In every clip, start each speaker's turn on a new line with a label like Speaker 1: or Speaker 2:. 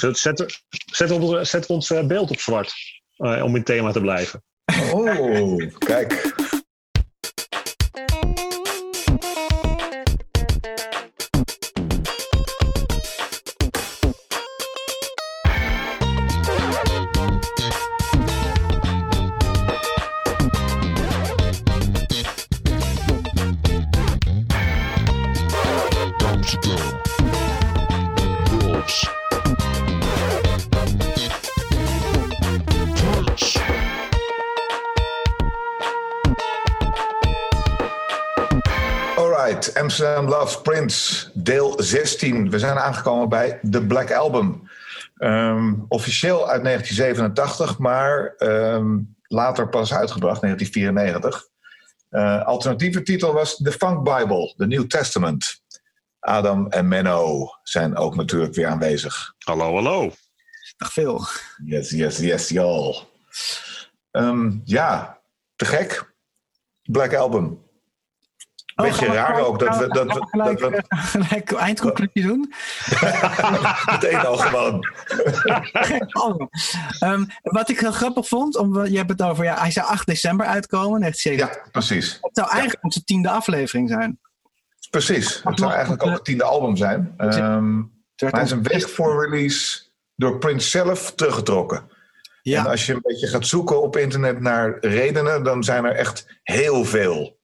Speaker 1: Zet, zet, zet, ons, eh, beeld op zwart. eh, om in thema te blijven.
Speaker 2: Oh, kijk. Loves Prince, deel 16. We zijn aangekomen bij The Black Album. Ehm, officieel uit 1987, maar ehm, later pas uitgebracht, 1994. Eh, alternatieve titel was The Funk Bible, The New Testament. Adam en Menno zijn ook natuurlijk weer aanwezig.
Speaker 1: Hallo, hallo.
Speaker 3: Nog veel.
Speaker 2: Yes, yes, yes, y'all. Ehm, ja, te gek. Black Album. Beetje
Speaker 3: gaan we
Speaker 2: raar
Speaker 3: gelijk-
Speaker 2: ook dat we, dat, we,
Speaker 3: we
Speaker 2: dat
Speaker 3: gelijk,
Speaker 2: we
Speaker 3: eh, gelijk eindconclusie doen.
Speaker 2: meteen al gewoon.
Speaker 3: Oh. Ehm, wat ik heel grappig vond, om, je hebt het over, ja, hij zou 8 december uitkomen, 1970.
Speaker 2: Ja, precies.
Speaker 3: Het zou eigenlijk onze tiende aflevering zijn.
Speaker 2: Precies. Het zou eigenlijk ook het tiende album zijn. Maar hij is een week voor release door Prince zelf teruggetrokken. En
Speaker 3: ja,
Speaker 2: als je een beetje gaat zoeken op internet naar redenen, dan zijn er echt heel veel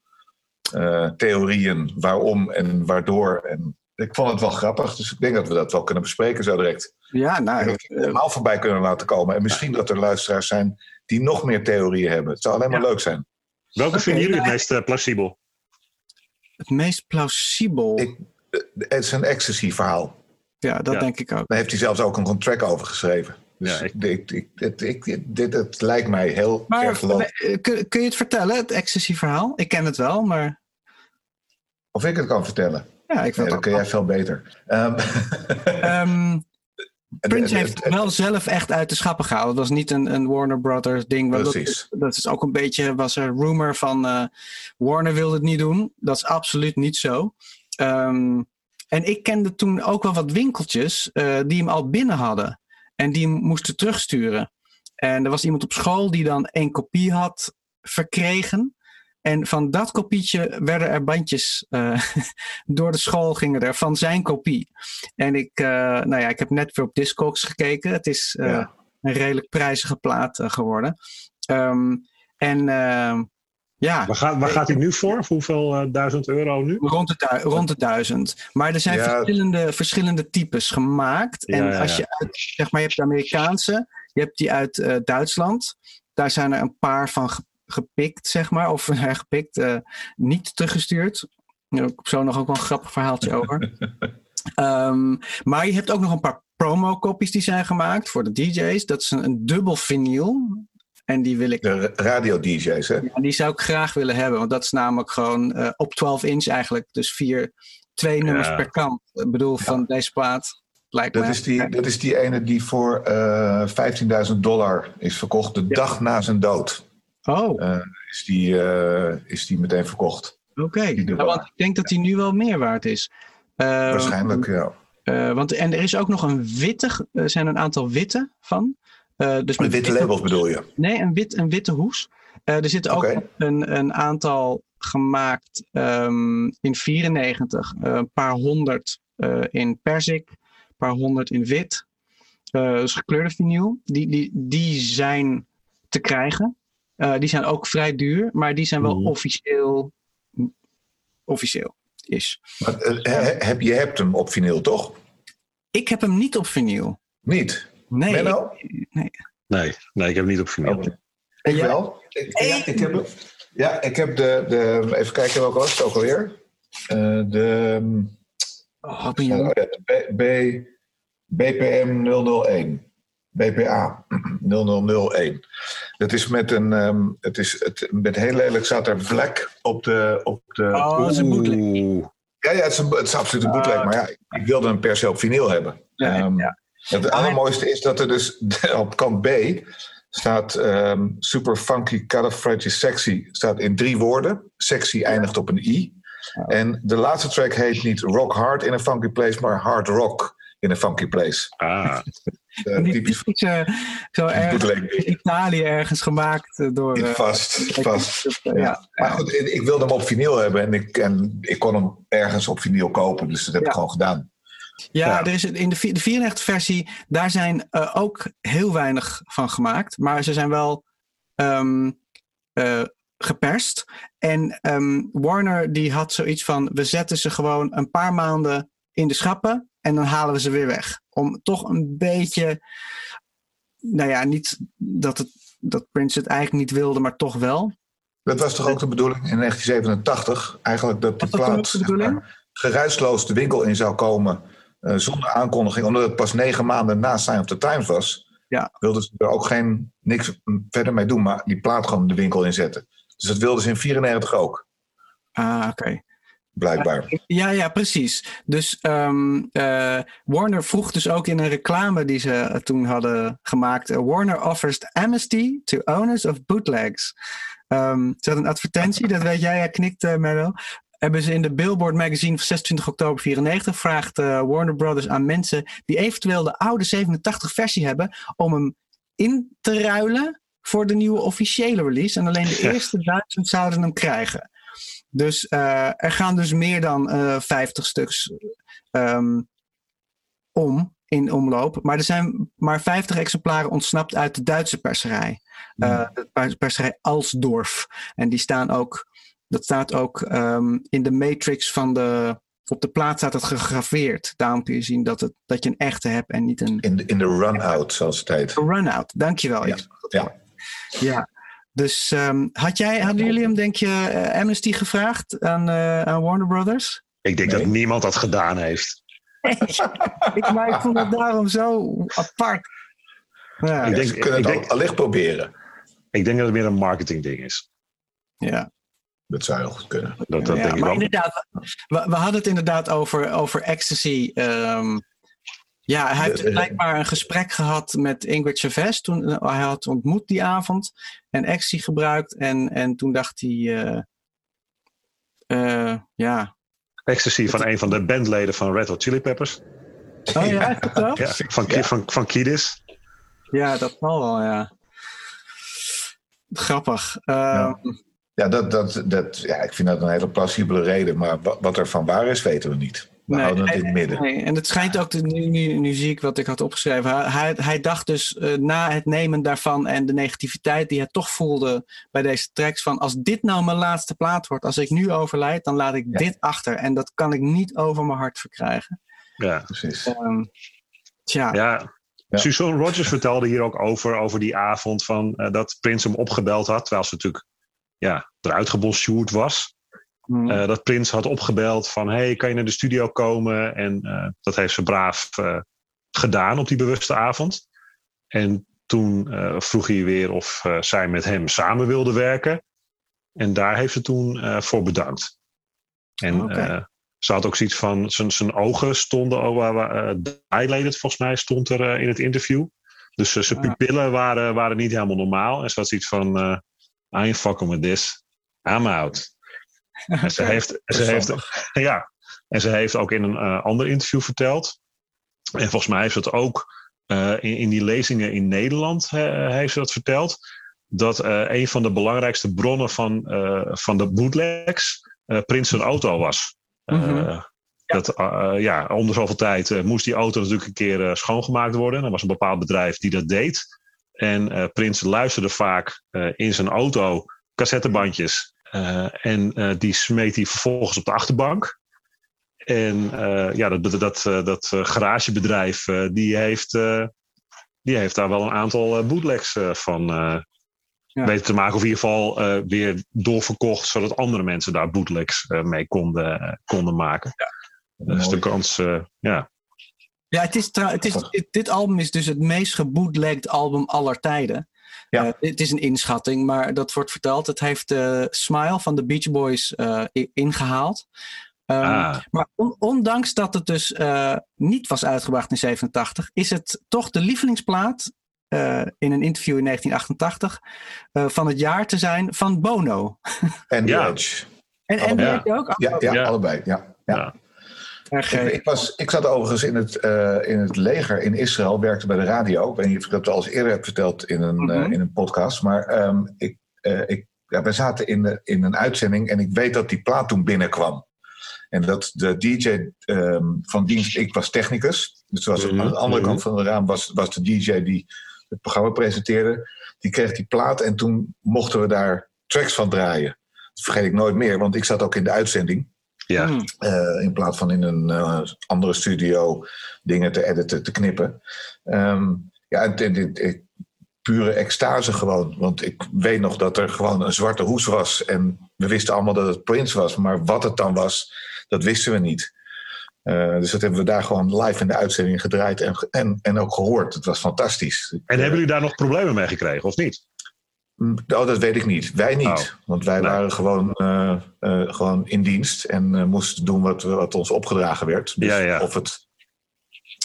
Speaker 2: eh, theorieën waarom en waardoor. En ik vond het wel grappig, dus ik denk dat we dat wel kunnen bespreken zo direct.
Speaker 3: ja,
Speaker 2: En
Speaker 3: nou,
Speaker 2: dat we het allemaal voorbij kunnen laten komen. En misschien dat er luisteraars zijn die nog meer theorieën hebben. Het zou alleen maar leuk zijn.
Speaker 1: Welke
Speaker 3: Oké,
Speaker 1: vinden jullie het meest eh, plausibel?
Speaker 3: het meest plausibel.
Speaker 2: Ik- Eh, Het is een ecstasy-verhaal.
Speaker 3: ja, dat
Speaker 1: Ja.
Speaker 3: denk ik ook.
Speaker 2: Daar heeft hij zelfs ook een contract over geschreven. Dus
Speaker 1: Ja, ik-
Speaker 2: ik, ik, ik, dit het lijkt mij heel
Speaker 3: Maar
Speaker 2: erg geloofd.
Speaker 3: eh, kun, kun je het vertellen, het ecstasy-verhaal? Ik ken het wel, maar
Speaker 2: Of ik het kan vertellen.
Speaker 3: ja, ik
Speaker 2: Ja,
Speaker 3: wil
Speaker 2: dat kun jij veel beter. Ehm,
Speaker 3: Ehm, Prince heeft wel zelf echt uit de schappen gehaald. Het was niet een, een Warner Brothers ding.
Speaker 2: Precies.
Speaker 3: Dat, dat is ook een beetje, was er rumor van eh, Warner wilde het niet doen. Dat is absoluut niet zo. Ehm, en ik kende toen ook wel wat winkeltjes eh, die hem al binnen hadden. En die moesten terugsturen. En er was iemand op school die dan één kopie had verkregen. En van dat kopietje werden er bandjes eh, door de school gingen er van zijn kopie. En ik, eh, nou ja, ik heb net weer op Discogs gekeken. Het is eh,
Speaker 2: Ja.
Speaker 3: een redelijk prijzige plaat geworden. Ehm, en ehm, ja,
Speaker 1: Waar gaat, waar gaat hij nu voor? Voor hoeveel eh, duizend euro nu?
Speaker 3: rond de, rond de duizend. Maar er zijn
Speaker 2: Ja.
Speaker 3: verschillende, verschillende types gemaakt. En
Speaker 1: ja,
Speaker 3: als je uit, zeg maar, je hebt de Amerikaanse, je hebt die uit eh, Duitsland. Daar zijn er een paar van ge- gepikt, zeg maar, of hergepikt, eh, niet teruggestuurd. Daar heb ik zo nog ook wel een grappig verhaaltje over. Ehm, maar je hebt ook nog een paar promo-copies die zijn gemaakt voor de DJ's. Dat is een, een dubbel vinyl. En die wil ik
Speaker 2: De radio-dj's, hè?
Speaker 3: ja, die zou ik graag willen hebben, want dat is namelijk gewoon eh, op 12 inch eigenlijk. Dus vier, twee nummers
Speaker 1: Ja.
Speaker 3: per kant. Ik bedoel, van deze plaat. Lijkt
Speaker 2: Dat
Speaker 3: mij.
Speaker 2: is, die, dat is die ene die voor eh 15.000 dollar is verkocht. De dag na zijn dood
Speaker 3: Oh,
Speaker 2: eh, is, die, is die meteen verkocht.
Speaker 3: oké. Nou, want ik denk dat die nu wel meer waard is. Eh,
Speaker 2: Waarschijnlijk, ja.
Speaker 3: want, en er is ook nog een witte, er zijn een aantal witte van. Eh, dus
Speaker 2: Met witte labels bedoel je?
Speaker 3: Nee, een, wit, een witte hoes. Eh, er zitten ook een, een aantal gemaakt ehm, in 94. eh, een paar honderd in perzik. Een paar honderd in wit. Dus gekleurde vinyl. Die, die, die zijn te krijgen. Die zijn ook vrij duur. Maar die zijn wel
Speaker 1: Mhm.
Speaker 3: officieel. Officieel is.
Speaker 2: Maar, he- heb, je hebt hem op vinyl, toch?
Speaker 3: Ik heb hem niet op vinyl.
Speaker 2: Niet?
Speaker 3: Nee.
Speaker 2: Menno?
Speaker 3: nee.
Speaker 1: Nee, nee, ik heb hem niet op vinyl.
Speaker 2: Oké. Ik
Speaker 3: Ja.
Speaker 2: wel. Ik, ja, ik heb, ja, ik heb de, de... Even kijken welke was het ook alweer. Eh, de...
Speaker 3: Oh,
Speaker 2: Ja,
Speaker 3: jong.
Speaker 2: oh ja, de B, B, BPM 001. BPA 0001. Dat is met een. ehm, het is het, met heel lelijk staat er vlek op de. Op de
Speaker 3: Oh, dat is een bootleg.
Speaker 1: Oeh.
Speaker 2: ja, ja, het is, een, het is absoluut een bootleg. Maar ja, ik wilde hem per se op vinyl hebben.
Speaker 3: Ja,
Speaker 2: Ehm,
Speaker 3: ja.
Speaker 2: Het allermooiste is dat er dus op kant B staat ehm, super funky, califragilistic sexy. Staat in drie woorden. Sexy eindigt op een i. En de laatste track heet niet Rock Hard in a Funky Place, maar Hard Rock in een funky place.
Speaker 1: Ah,
Speaker 2: Uh,
Speaker 3: die
Speaker 2: typisch
Speaker 3: typische, zo in Italië ergens gemaakt eh, door... eh,
Speaker 2: vast, vast.
Speaker 3: ja,
Speaker 2: Ja. Maar goed, ik ik wilde hem op vinyl hebben en ik, en ik kon hem ergens op vinyl kopen. Dus dat heb
Speaker 3: Ja.
Speaker 2: ik gewoon gedaan.
Speaker 3: Ja,
Speaker 2: Ja.
Speaker 3: Er is in de, de 94 versie, daar zijn eh, ook heel weinig van gemaakt. Maar ze zijn wel ehm, eh, geperst. En ehm, Warner die had zoiets van, we zetten ze gewoon een paar maanden in de schappen. En dan halen we ze weer weg. Om toch een beetje, nou ja, niet dat, het, dat Prince het eigenlijk niet wilde, maar toch wel.
Speaker 2: Dat was toch ook de bedoeling in 1987? Eigenlijk dat plaat
Speaker 3: de
Speaker 2: maar, geruisloos de winkel in zou komen eh, zonder aankondiging. Omdat het pas negen maanden na Sign of the Times was.
Speaker 3: Ja.
Speaker 2: Wilden ze er ook geen, niks verder mee doen. Maar die plaat gewoon de winkel inzetten. Dus dat wilden ze in 94 ook.
Speaker 3: Ah, oké.
Speaker 2: Blijkbaar.
Speaker 3: Ja, ja, precies. Dus ehm, eh, Warner vroeg dus ook in een reclame die ze eh, toen hadden gemaakt: eh, Warner offers amnesty to owners of bootlegs. Ehm ze had een advertentie, dat weet jij, ja, knikt uh, Merlo. Hebben ze in de Billboard magazine van 26 oktober 94 vraagt eh, Warner Brothers aan mensen die eventueel de oude 87 versie hebben om hem in te ruilen voor de nieuwe officiële release. En alleen de
Speaker 1: Ja.
Speaker 3: eerste duizend zouden hem krijgen. Dus eh, er gaan dus meer dan eh 50 stuks ehm, om in omloop. Maar er zijn maar 50 exemplaren ontsnapt uit de Duitse perserij. Eh, de pers- perserij Alsdorf. En die staan ook, dat staat ook ehm, in de matrix van de. Op de plaat staat het gegraveerd. Daarom kun je zien dat, het, dat je een echte hebt en niet een
Speaker 2: In de, in de run-out, zoals het heet.
Speaker 3: run-out. Dankjewel.
Speaker 2: Ja. Ja.
Speaker 3: ja. Dus ehm, had jij, hadden jullie hem, denk je, eh, Amnesty gevraagd aan, eh, aan Warner Brothers?
Speaker 1: ik denk
Speaker 2: Nee.
Speaker 1: dat niemand dat gedaan heeft.
Speaker 3: ik, maar ik vond het daarom zo apart. Ja,
Speaker 1: Ik denk-
Speaker 2: ze kunnen
Speaker 1: ik
Speaker 2: het
Speaker 1: denk-
Speaker 2: al allicht proberen.
Speaker 1: Ik denk dat het meer een marketing ding is.
Speaker 3: ja.
Speaker 2: Dat zou heel goed kunnen.
Speaker 1: Dat, dat
Speaker 3: Ja,
Speaker 1: denk ik
Speaker 3: maar
Speaker 1: wel.
Speaker 3: inderdaad, we, we hadden het inderdaad over, over ecstasy. ehm, ja, hij heeft blijkbaar een gesprek gehad met Ingrid Chavez. Toen eh, hij had ontmoet die avond en ecstasy gebruikt. En, en toen dacht hij, eh, eh, ja.
Speaker 1: Ecstasy van een van de bandleden van Red Hot Chili Peppers.
Speaker 3: Oh ja, dat?
Speaker 1: Ja, van,
Speaker 2: Ja.
Speaker 1: van, van Kiedis.
Speaker 3: Ja, dat zal wel, ja. Grappig. Ehm,
Speaker 2: Ja, dat, dat, dat, ja, ik vind dat een hele plausibele reden. Maar wa- wat er van waar is, weten we niet. We
Speaker 3: Nee,
Speaker 2: houden het in het midden.
Speaker 3: Nee, en het schijnt ook, te- nu, nu, nu zie ik wat ik had opgeschreven. Hij, hij, hij dacht dus eh, na het nemen daarvan en de negativiteit die hij toch voelde bij deze tracks: van als dit nou mijn laatste plaat wordt, als ik nu overlijd, dan laat ik
Speaker 2: Ja.
Speaker 3: dit achter. En dat kan ik niet over mijn hart verkrijgen.
Speaker 1: Ja.
Speaker 2: Precies.
Speaker 3: Ehm, tja,
Speaker 1: Ja.
Speaker 2: Ja.
Speaker 1: Suzanne Rogers vertelde hier ook over, over die avond van, eh, dat Prins hem opgebeld had. Terwijl ze natuurlijk ja, eruit was. Eh, dat Prins had opgebeld van, hey, kan je naar de studio komen? En eh, dat heeft ze braaf eh, gedaan op die bewuste avond. En toen vroeg hij weer of zij met hem samen wilde werken. En daar heeft ze toen voor bedankt. En ze had ook zoiets van, zijn, zijn ogen stonden, oh, dilated volgens mij, stond er in het interview. Dus zijn
Speaker 3: Ah.
Speaker 1: pupillen waren, waren niet helemaal normaal. En ze had zoiets van, I ain't fucking with this. I'm out. En ze heeft, ze heeft, ja, en ze heeft ook in een eh, ander interview verteld. En volgens mij heeft ze het ook eh, in, in die lezingen in Nederland heeft ze dat verteld. Dat eh, een van de belangrijkste bronnen van, van de bootlegs Prins zijn auto was.
Speaker 3: Mhm.
Speaker 1: Dat, ja, om de zoveel tijd moest die auto natuurlijk een keer schoongemaakt worden. Er was een bepaald bedrijf die dat deed. En eh, Prins luisterde vaak eh, in zijn auto cassettebandjes. Eh, en eh, die smeet hij vervolgens op de achterbank. En eh, ja, dat, dat, dat, eh, dat eh, garagebedrijf, eh, die, heeft, eh, die heeft daar wel een aantal eh, bootlegs eh, van eh,
Speaker 3: Ja.
Speaker 1: weten te maken. Of in ieder geval eh, weer doorverkocht, zodat andere mensen daar bootlegs eh, mee konden, konden maken. Dus de
Speaker 2: Mooi.
Speaker 1: kans, eh, ja.
Speaker 3: Ja, het is het is, dit, dit album is dus het meest gebootlegged album aller tijden.
Speaker 2: Ja.
Speaker 3: Eh, het is een inschatting, maar dat wordt verteld. Het heeft de Smile van de Beach Boys eh, ingehaald. Ehm,
Speaker 1: Ah,
Speaker 3: Maar on- ondanks dat het dus eh, niet was uitgebracht in 87, is het toch de lievelingsplaat eh, in een interview in 1988 eh, van het jaar te zijn van Bono.
Speaker 2: En The
Speaker 1: Ja.
Speaker 2: Edge.
Speaker 3: En, en
Speaker 2: Allebei.
Speaker 3: je ook?
Speaker 2: Ja, ja,
Speaker 1: Ja.
Speaker 2: allebei. Ja, ja. Ik, ik, was, ik zat overigens in het, uh, in het leger in Israël, werkte bij de radio. Ik weet niet of ik dat al eens eerder heb verteld in een, uh, in een podcast. Maar um, ik, uh, ik, ja, we zaten in, de, in een uitzending en ik weet dat die plaat toen binnenkwam. En dat de DJ um, van dienst, ik was technicus. Dus was aan de andere kant van het raam was, was de DJ die het programma presenteerde. Die kreeg die plaat en toen mochten we daar tracks van draaien. Dat vergeet ik nooit meer, want ik zat ook in de uitzending.
Speaker 1: Ja.
Speaker 2: Uh, in plaats van in een uh, andere studio dingen te editen, te knippen. Um, ja, pure extase gewoon. Want ik weet nog dat er gewoon een zwarte hoes was. En we wisten allemaal dat het Prince was. Maar wat het dan was, dat wisten we niet. Uh, dus dat hebben we daar gewoon live in de uitzending gedraaid en, en, en ook gehoord. Het was fantastisch.
Speaker 1: En hebben jullie daar nog problemen mee gekregen, of niet?
Speaker 2: Oh, dat weet ik niet. Wij niet. Oh. Want wij nee. waren gewoon, uh, uh, gewoon in dienst en uh, moesten doen wat, wat ons opgedragen werd. Dus
Speaker 1: ja, ja.
Speaker 2: Of, het,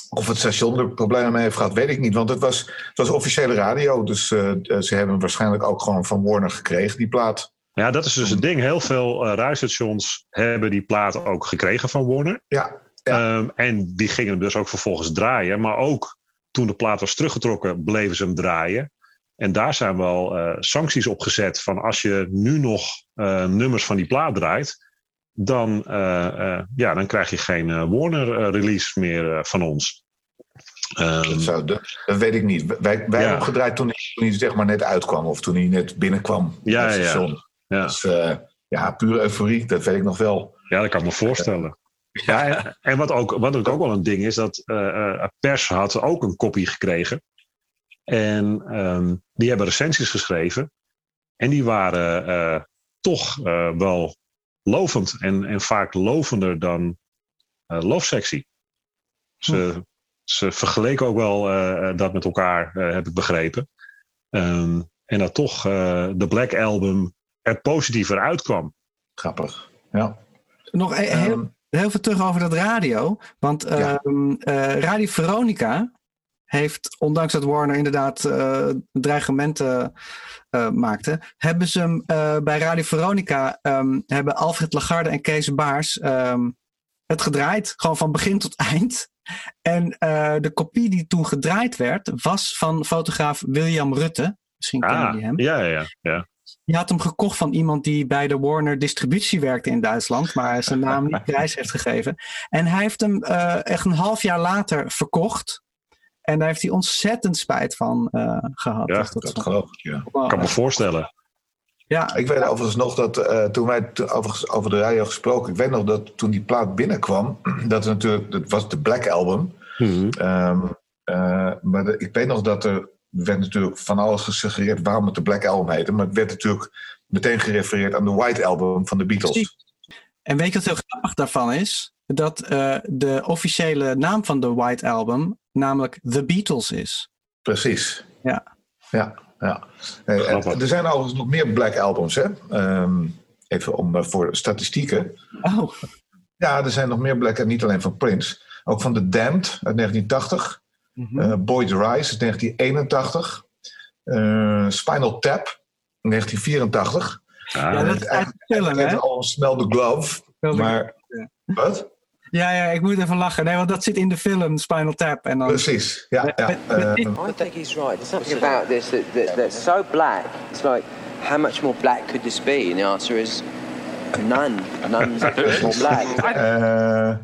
Speaker 2: of het station er problemen mee heeft gehad, weet ik niet. Want het was, het was officiële radio. Dus ze hebben waarschijnlijk ook gewoon van Warner gekregen, die plaat.
Speaker 1: Ja, dat is dus het ding. Heel veel radiostations hebben die plaat ook gekregen van Warner.
Speaker 2: Ja.
Speaker 1: ja. Um, en die gingen dus ook vervolgens draaien. Maar ook toen de plaat was teruggetrokken, bleven ze hem draaien. En daar zijn wel uh, sancties op gezet van als je nu nog uh, nummers van die plaat draait, dan, uh, ja, dan krijg je geen Warner release meer van ons.
Speaker 2: Um, dat, zou, dat, dat, weet ik niet. Wij, wij ja. hebben gedraaid toen hij, toen hij zeg maar net uitkwam of toen hij net binnenkwam.
Speaker 1: Ja, ja.
Speaker 2: ja. Dus ja, pure euforie, dat weet ik nog wel.
Speaker 1: Ja, dat kan ik me voorstellen. Ja, en, en wat, ook, wat ook wel een ding is, dat pers had ook een kopie gekregen. En um, die hebben recensies geschreven. En die waren uh, toch uh, wel lovend. En, en vaak lovender dan uh, lofsectie. Ze, ze vergeleken ook wel dat met elkaar, heb ik begrepen. Um, en dat toch de Black Album er positiever uitkwam.
Speaker 2: Grappig, ja.
Speaker 3: Nog e- heel, um, heel veel terug over dat radio. Want ja. Radio Veronica, heeft, ondanks dat Warner inderdaad uh, dreigementen uh, maakte, hebben ze hem uh, bij Radio Veronica, um, hebben Alfred Lagarde en Kees Baars um, het gedraaid. Gewoon van begin tot eind. En de kopie die toen gedraaid werd, was van fotograaf William Rutte. Misschien kennen
Speaker 1: ah,
Speaker 3: jullie hem.
Speaker 1: Ja, ja, ja.
Speaker 3: Je had hem gekocht van iemand die bij de Warner distributie werkte in Duitsland, maar zijn naam niet prijs heeft gegeven. En hij heeft hem echt een half jaar later verkocht en daar heeft hij ontzettend spijt van uh, gehad.
Speaker 2: Ja, dat, dat geloof ik. Ja.
Speaker 1: Wow. kan me voorstellen.
Speaker 2: Ja. Ik weet overigens nog dat uh, toen wij overigens over de radio gesproken, ik weet nog dat toen die plaat binnenkwam, dat er natuurlijk, dat was de Black Album.
Speaker 1: Mm-hmm.
Speaker 2: Um, uh, maar de, ik weet nog dat er werd natuurlijk van alles gesuggereerd waarom het de Black Album heette, maar het werd natuurlijk meteen gerefereerd aan de White Album van de Beatles.
Speaker 3: En weet je wat heel grappig daarvan is? Dat uh, de officiële naam van de White Album namelijk The Beatles is.
Speaker 2: Precies.
Speaker 3: Ja.
Speaker 2: Ja, ja. Hey, er zijn overigens nog meer Black Albums, hè? Um, even om uh, voor statistieken.
Speaker 3: Oh.
Speaker 2: Ja, er zijn nog meer Black, niet alleen van Prince. Ook van The Damned uit 1980. Mm-hmm. Uh, Boyd Rice uit 1981. Uh, Spinal Tap 1984.
Speaker 3: Ah, ja, dat is eigenlijk film, hè?
Speaker 2: al Smell the Glove. maar, ja. wat?
Speaker 3: Ja, ja, ik moet even lachen. Nee, want dat zit in de film Spinal Tap. En dan...
Speaker 2: Precies, ja. ja.
Speaker 4: Uh, I think he's right. There's something about this that, that, that's so black. It's like, how much more black could this be? And the answer is none. None's more black.
Speaker 2: Uh,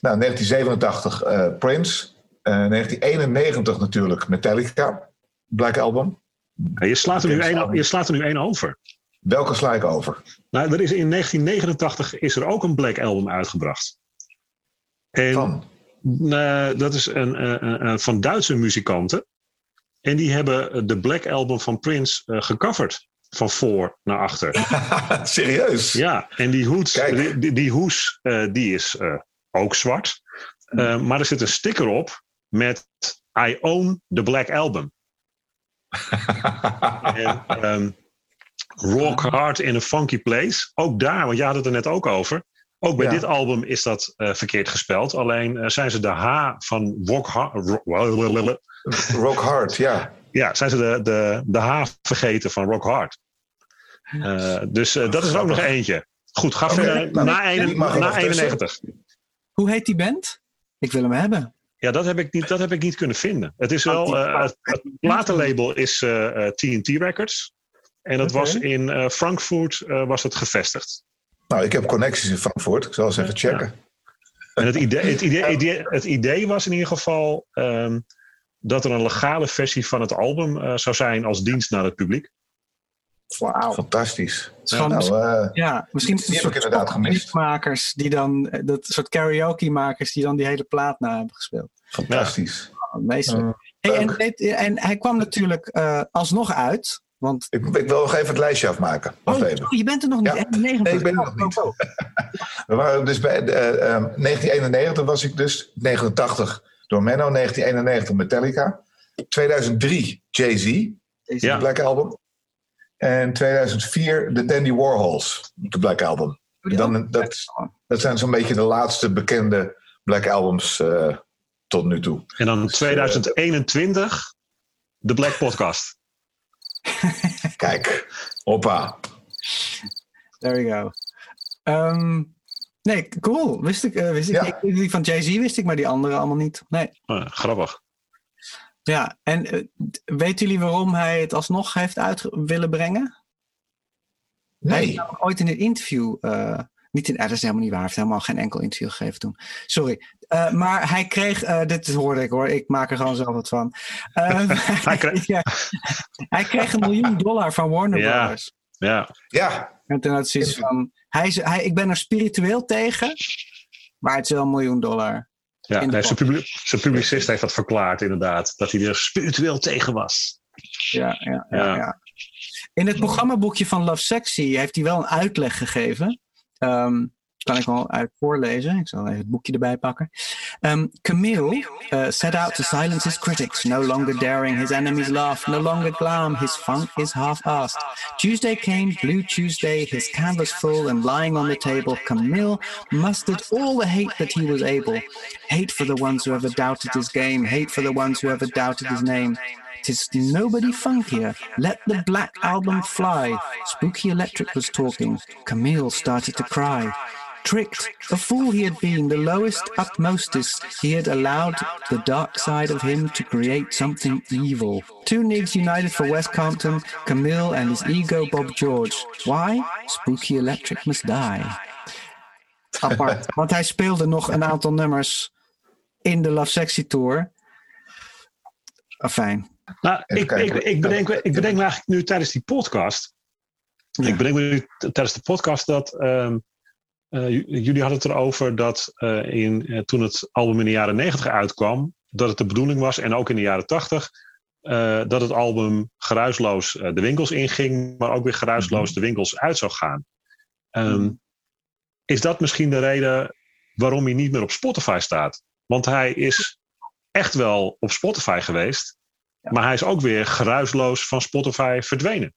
Speaker 2: nou, 1987 uh, Prince. 1991 natuurlijk Metallica. Black Album.
Speaker 1: Ja, je, slaat er nu één, je slaat er nu één over.
Speaker 2: Welke sla ik over?
Speaker 1: Nou, er is in 1989 is er ook een Black Album uitgebracht. En,
Speaker 2: van?
Speaker 1: Dat is een, uh, uh, van Duitse muzikanten. En die hebben de Black Album van Prince gecoverd. Van voor naar achter.
Speaker 2: Serieus?
Speaker 1: Ja, en die, hoed, die, die, die, hoes die is ook zwart. maar er zit een sticker op met I own the Black Album. en, um, rock hard in a funky place. Ook daar, want je had het er net ook over. Ook bij ja. dit album is dat uh, verkeerd gespeld. Alleen uh, zijn ze de H van rock hard. Rock,
Speaker 2: rock hard, ja.
Speaker 1: Ja, zijn ze de, de, de H vergeten van Rock Hard. Uh, dus dat is er ook nog eentje. Goed, ga verder. Okay, na, na 91.
Speaker 3: Hoe heet die band? Ik wil hem hebben.
Speaker 1: Ja, dat heb ik niet, dat heb ik niet kunnen vinden. Het is wel, uh, het, het platenlabel is uh, TNT Records. En dat was in eh, Frankfurt eh, was het gevestigd.
Speaker 2: Nou, ik heb connecties in Frankfurt. Ik zal eens even checken.
Speaker 1: En het idee, het idee, idee, het idee was in ieder geval ehm, dat er een legale versie van het album eh, zou zijn als dienst naar het publiek.
Speaker 3: Wauw.
Speaker 2: Fantastisch.
Speaker 3: Het is gewoon-
Speaker 2: Nou, eh,
Speaker 3: Ja, misschien
Speaker 2: Die heb ik inderdaad gemist.
Speaker 3: makers die dan, dat soort karaoke makers die dan die hele plaat na hebben gespeeld.
Speaker 2: fantastisch.
Speaker 3: Oh, meestal. Hey, en, en hij kwam natuurlijk eh, alsnog uit. Want
Speaker 2: ik, ik wil nog even het lijstje afmaken.
Speaker 3: Oh, je bent er nog niet.
Speaker 2: Ja.
Speaker 3: 91.
Speaker 2: Nee, ik ben er
Speaker 3: Oh,
Speaker 2: nog niet.
Speaker 3: oh, oh.
Speaker 2: We waren dus bij de, eh, ehm, 1991 was ik dus. 89 door Menno. 1991 Metallica. 2003 Jay-Z.
Speaker 1: Ja.
Speaker 2: de Black Album. En 2004 de Dandy Warhols. De Black Album. Dan, dat, dat zijn zo'n beetje de laatste bekende Black Albums eh, tot nu toe.
Speaker 1: En dan
Speaker 2: Dus, eh,
Speaker 1: 2021 de Black Podcast.
Speaker 2: Kijk, hoppa.
Speaker 3: There we go. Ehm, nee, cool. Wist ik, eh, wist ik,
Speaker 2: Ja.
Speaker 3: ik- Die van Jay-Z wist ik, maar die andere allemaal niet. Nee.
Speaker 1: Eh, grappig.
Speaker 3: Ja, en eh, weten jullie waarom hij het alsnog heeft uit willen brengen? Hij heeft
Speaker 2: Nee.
Speaker 3: namelijk ooit in een interview. eh, niet in, dat is helemaal niet waar. Hij heeft helemaal geen enkel interview gegeven toen. Sorry. Eh, maar hij kreeg. eh, dit hoorde ik hoor. Ik maak er gewoon zelf wat van. Eh,
Speaker 1: Hij kreeg-
Speaker 3: ja. hij kreeg een miljoen dollar van Warner
Speaker 1: Ja.
Speaker 3: Brothers.
Speaker 1: Ja,
Speaker 2: Ja,
Speaker 3: En toen had hij zoiets van. Hij, is- hij, ik ben er spiritueel tegen. Maar het is wel een miljoen dollar.
Speaker 1: ja. Nee, zijn, publi- zijn publicist heeft dat verklaard inderdaad. Dat hij er spiritueel tegen was.
Speaker 3: Ja, ja, ja,
Speaker 1: Ja.
Speaker 3: ja. In het programmaboekje van Love Sexy heeft hij wel een uitleg gegeven. Ehm, kan ik wel uit voorlezen. Ik zal even het boekje erbij pakken. Um, Camille uh, set out to silence his critics, no longer daring his enemies laugh, no longer glam, his funk is half-assed. Tuesday came, Blue Tuesday, his canvas full and lying on the table, Camille mustered all the hate that he was able. Hate for the ones who ever doubted his game, hate for the ones who ever doubted his name. Tis nobody funkier. Let the black album fly. Spooky Electric was talking. Camille started to cry. Tricked, a fool he had been, the lowest, utmostest. He had allowed the dark side of him to create something evil. Two nigs united for West Compton, Camille and his ego Bob George. Why? Spooky Electric must die. Apart, want hij speelde nog een aantal nummers in de Love Sexy Tour. Fijn.
Speaker 1: Nou, ik, ik, ik, bedenk, ik bedenk me eigenlijk nu tijdens die podcast.
Speaker 3: Ja.
Speaker 1: Ik bedenk me nu tijdens de podcast dat. j- jullie hadden het erover dat eh, in, eh, toen het album in de jaren 90 uitkwam. dat het de bedoeling was, en ook in de jaren 80. eh, dat het album geruisloos eh, de winkels inging. maar ook weer geruisloos de winkels uit zou gaan. Ehm,
Speaker 3: Mhm.
Speaker 1: Is dat misschien de reden waarom hij niet meer op Spotify staat? Want hij is echt wel op Spotify geweest. Maar hij is ook weer geruisloos van Spotify verdwenen.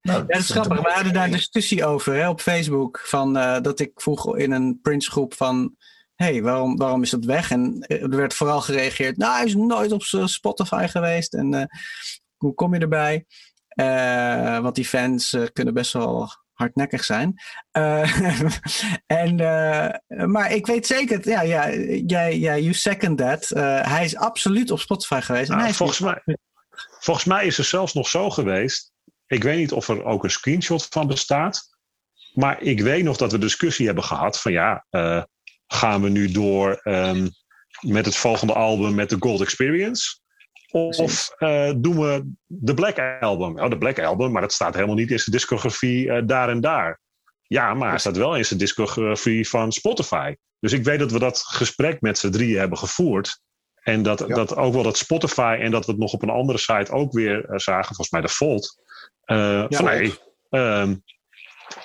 Speaker 2: Nou,
Speaker 3: Ja, dat is grappig. We hadden daar een discussie over hè, op Facebook. Van, eh, dat ik vroeg in een Prince groep van... hey, waarom, waarom is dat weg? En eh, er werd vooral gereageerd... Nou, hij is nooit op Spotify geweest. En eh, hoe kom je erbij? Eh, want die fans kunnen best wel hardnekkig zijn. Eh, en, eh, maar ik weet zeker... Ja, ja, jij, jij you second that. Eh, hij is absoluut op Spotify geweest. en
Speaker 1: Nou,
Speaker 3: hij
Speaker 1: volgens, mij, volgens mij is er zelfs nog zo geweest. Ik weet niet of er ook een screenshot van bestaat. Maar ik weet nog dat we discussie hebben gehad van ja, eh, gaan we nu door ehm, met het volgende album met de Gold Experience? Of eh, doen we de Black Album? Oh, de Black Album, maar dat staat helemaal niet in zijn discografie eh, daar en daar. Ja, maar hij staat wel in zijn discografie van Spotify. Dus ik weet dat we dat gesprek met z'n drieën hebben gevoerd. En dat,
Speaker 2: Ja.
Speaker 1: dat ook wel dat Spotify en dat we het nog op een andere site ook weer zagen, volgens mij de Volt. Eh, van nee, ehm,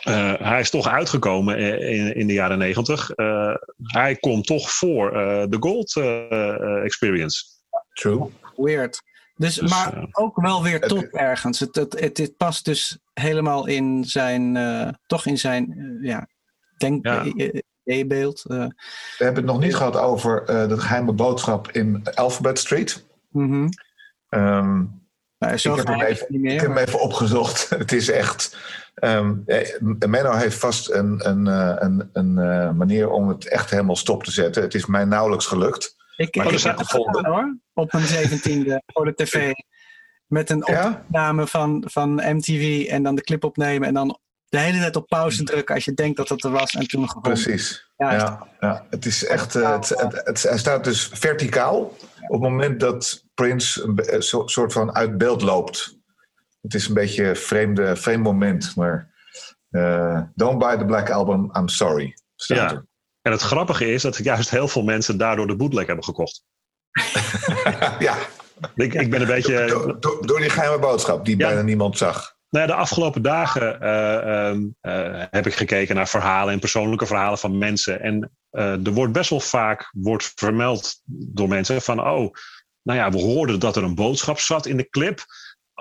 Speaker 1: eh, hij is toch uitgekomen in, in de jaren negentig. Eh, hij komt toch voor eh, de Gold Experience.
Speaker 2: true.
Speaker 3: Weird. Dus,
Speaker 1: Dus,
Speaker 3: maar ook wel weer tot ergens. Het, het, het, het past dus helemaal in zijn, eh, toch in zijn, ja, denk,
Speaker 1: Ja.
Speaker 3: eh.
Speaker 2: We hebben het nog niet gehad over eh, de geheime boodschap in Alphabet Street.
Speaker 3: Mhm.
Speaker 2: Ehm,
Speaker 3: Nou, zo
Speaker 2: ik, heb hem even,
Speaker 3: het niet
Speaker 2: ik
Speaker 3: meer.
Speaker 2: heb hem even opgezocht. Het is echt. ehm eh, Menno heeft vast een, een, eh, een, een eh, manier om het echt helemaal stop te zetten. Het is mij nauwelijks gelukt.
Speaker 3: Ik,
Speaker 2: Maar
Speaker 3: ik heb het
Speaker 2: gevonden.
Speaker 3: hoor. Op mijn zeventiende voor de tv. Met een
Speaker 2: Ja?
Speaker 3: opname van, van MTV en dan de clip opnemen. En dan de hele tijd op pauze drukken als je denkt dat het er was. En toen gewoon.
Speaker 2: Precies.
Speaker 3: Ja,
Speaker 2: Ja, ja. Het is echt. het, het, het- hij staat dus verticaal op het moment dat Prince een so- soort van uit beeld loopt. Het is een beetje een vreemde, vreemd moment, maar. eh, don't buy the Black Album, I'm sorry.
Speaker 1: Ja.
Speaker 2: er.
Speaker 1: En het grappige is dat juist heel veel mensen daardoor de bootleg hebben gekocht.
Speaker 2: ja,
Speaker 1: Ik, ik ben een beetje.
Speaker 2: door, door- door die geheime boodschap die
Speaker 1: Ja.
Speaker 2: bijna niemand zag.
Speaker 1: Nou ja, de afgelopen dagen eh, ehm, eh, heb ik gekeken naar verhalen en persoonlijke verhalen van mensen. En eh, er wordt best wel vaak wordt vermeld door mensen van, oh, nou ja, we hoorden dat er een boodschap zat in de clip.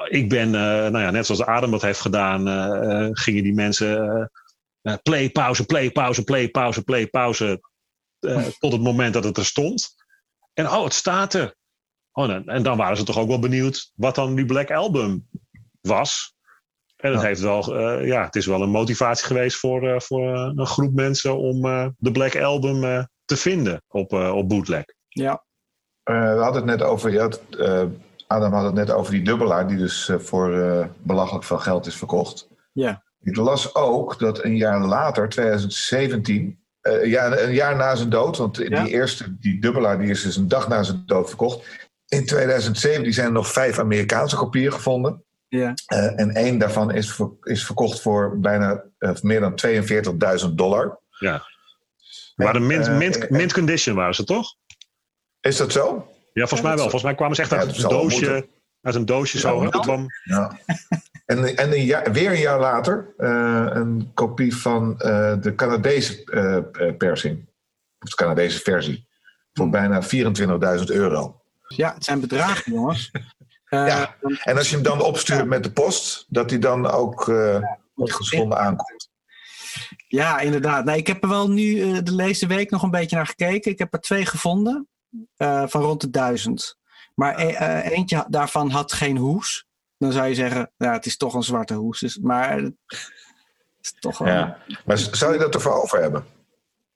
Speaker 1: Ik ben, eh, nou ja, net zoals Adam dat heeft gedaan, eh, eh, gingen die mensen play, pauze, play, pauze, play, pauze, play, pauze, tot het moment dat het er stond. En oh, het staat er. Oh, en, en dan waren ze toch ook wel benieuwd wat dan die Black Album was. En het,
Speaker 2: Ja.
Speaker 1: heeft wel, ja, het is wel een motivatie geweest voor, voor een groep mensen om de Black Album te vinden op, op bootleg.
Speaker 3: Ja.
Speaker 2: Eh, we hadden het net over, je had, eh, Adam had het net over die dubbelaar die dus eh, voor eh, belachelijk veel geld is verkocht.
Speaker 3: Ja.
Speaker 2: Ik las ook dat een jaar later, 2017, eh, ja, een jaar na zijn dood, want
Speaker 3: Ja.
Speaker 2: die eerste, die dubbelaar, die is dus een dag na zijn dood verkocht. In 2017 zijn er nog vijf Amerikaanse kopieën gevonden.
Speaker 3: Ja.
Speaker 2: Eh, en één daarvan is, ver- is verkocht voor bijna meer dan 42.000 dollar.
Speaker 1: Ja. mint,
Speaker 2: eh,
Speaker 1: mint,
Speaker 2: eh,
Speaker 1: mint condition waren ze toch?
Speaker 2: Is dat zo?
Speaker 1: Ja, volgens mij wel. Volgens mij kwamen ze echt
Speaker 2: Ja,
Speaker 1: uit een doosje, uit een doosje zo. kwam,
Speaker 2: Ja. En, en een jaar, weer een jaar later eh, een kopie van eh, de Canadese eh, eh, persing. Of de Canadese versie. Voor bijna 24.000 euro.
Speaker 3: ja, het zijn bedragen, jongens. Eh,
Speaker 2: Ja. En als je hem dan opstuurt met de post, dat hij dan ook eh geschonden aankomt.
Speaker 3: Ja, inderdaad. Nee, ik heb er wel nu eh, de deze week nog een beetje naar gekeken. Ik heb er twee gevonden eh, van rond de duizend. Maar e- eh, eentje daarvan had geen hoes. Dan zou je zeggen, ja, het is toch een zwarte hoes. Dus, maar het is toch wel...
Speaker 2: Ja. Maar zou je dat ervoor over hebben?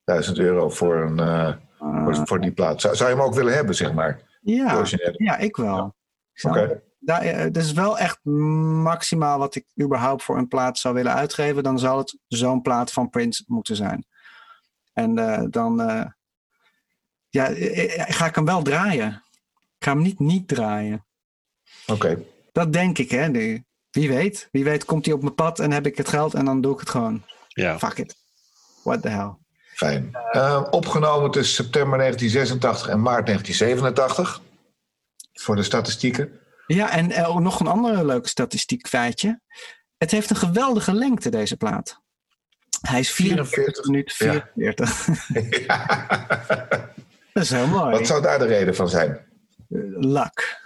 Speaker 2: 1000 euro voor, een, eh, voor, voor die plaat. Zou, zou je hem ook willen hebben, zeg maar?
Speaker 3: Ja, ja, ik wel. Zou-
Speaker 2: Oké.
Speaker 3: eh, dat is wel echt maximaal wat ik überhaupt voor een plaat zou willen uitgeven. Dan zal het zo'n plaat van Prince moeten zijn. En dan ja, eh, eh, ga ik hem wel draaien. Ik ga hem niet niet draaien.
Speaker 2: Oké.
Speaker 3: Dat denk ik, hè. nu. Wie weet. Wie weet komt hij op mijn pad en heb ik het geld en dan doe ik het gewoon.
Speaker 1: ja.
Speaker 3: Fuck it. What the hell.
Speaker 2: Fijn. Eh, opgenomen tussen september 1986 en maart 1987. Voor de statistieken.
Speaker 3: Ja, en eh, ook nog een andere leuke statistiek feitje. Het heeft een geweldige lengte, deze plaat. Hij is 44
Speaker 2: 44,
Speaker 3: minuten
Speaker 2: ja.
Speaker 3: 44. Dat is heel mooi.
Speaker 2: Wat zou daar de reden van zijn?
Speaker 3: Luck.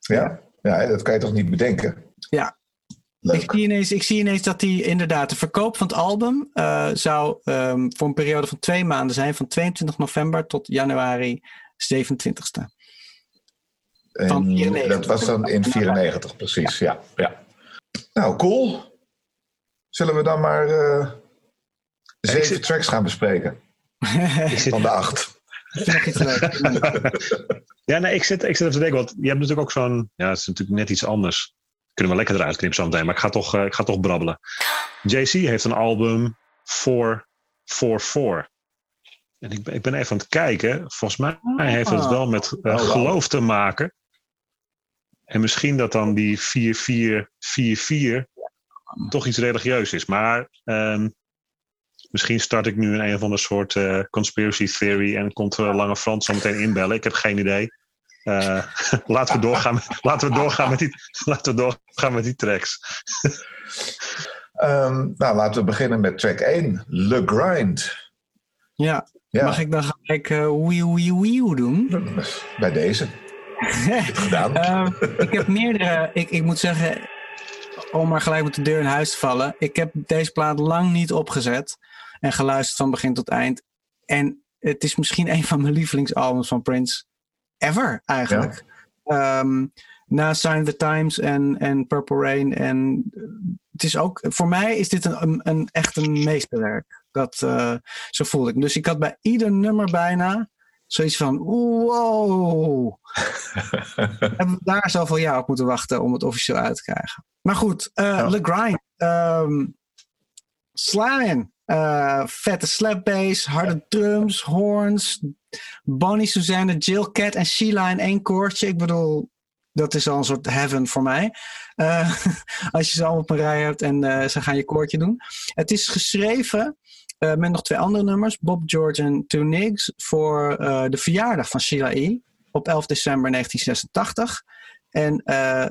Speaker 2: Ja, ja dat kan je toch niet bedenken?
Speaker 3: Ja.
Speaker 2: Leuk.
Speaker 3: Ik zie, ineens, ik zie ineens dat die inderdaad de verkoop van het album eh, zou ehm, voor een periode van twee maanden zijn, van 22 november tot januari 27ste. van
Speaker 2: En
Speaker 3: 94.
Speaker 2: Dat was dan in 94, precies. Ja, ja. Nou, cool. Zullen we dan maar eh, zeven
Speaker 1: zit-
Speaker 2: tracks gaan bespreken? Van de acht.
Speaker 1: Ja, nee, ik zit, ik zit even te denken, want je hebt natuurlijk ook zo'n... Ja, het is natuurlijk net iets anders. Kunnen we lekker eruit knippen zo meteen, maar ik ga toch, eh, ik ga toch brabbelen. JC heeft een album 444. En ik ben, ik ben even aan het kijken. Volgens mij heeft het wel met eh,
Speaker 2: Oh,
Speaker 1: geloof te maken. En misschien dat dan die 4444 toch iets religieus is. Maar ehm, misschien start ik nu in een of ander soort eh, conspiracy theory en komt Lange Frans zo meteen inbellen. Ik heb geen idee. Eh, laten, we doorgaan, met- laten, we doorgaan met die, laten we doorgaan met die tracks.
Speaker 2: Ehm, nou, laten we beginnen met track 1. Le Grind.
Speaker 3: Ja,
Speaker 2: Ja,
Speaker 3: mag ik dan gelijk uh, wieuw wieuw doen?
Speaker 2: bij deze. Gedaan.
Speaker 3: Ehm, ik heb meerdere, ik, ik moet zeggen, om maar gelijk met de deur in huis te vallen. Ik heb deze plaat lang niet opgezet en geluisterd van begin tot eind. En het is misschien een van mijn lievelingsalbums van Prince ever eigenlijk. ehm, na Sign of the Times en, en Purple Rain. En het is ook, voor mij is dit een, een, een echt een meesterwerk. Dat, eh, zo voelde ik. Dus ik had bij ieder nummer bijna zoiets van: wow. Hebben we daar zoveel jaar op moeten wachten om het officieel uit te krijgen? Maar goed, uh,
Speaker 2: Ja.
Speaker 3: Le Grind. Um. Uh, vette slapbass, harde drums, horns. Bonnie, Suzanne, Jill, Cat en Sheila in één koortje. Ik bedoel, dat is al een soort heaven voor mij. Uh, als je ze allemaal op een rij hebt en ze gaan je koortje doen. Het is geschreven uh, met nog twee andere nummers. Bob George en Two Niggs. Voor uh, de verjaardag van Sheila E. Op 11 december 1986. En uh,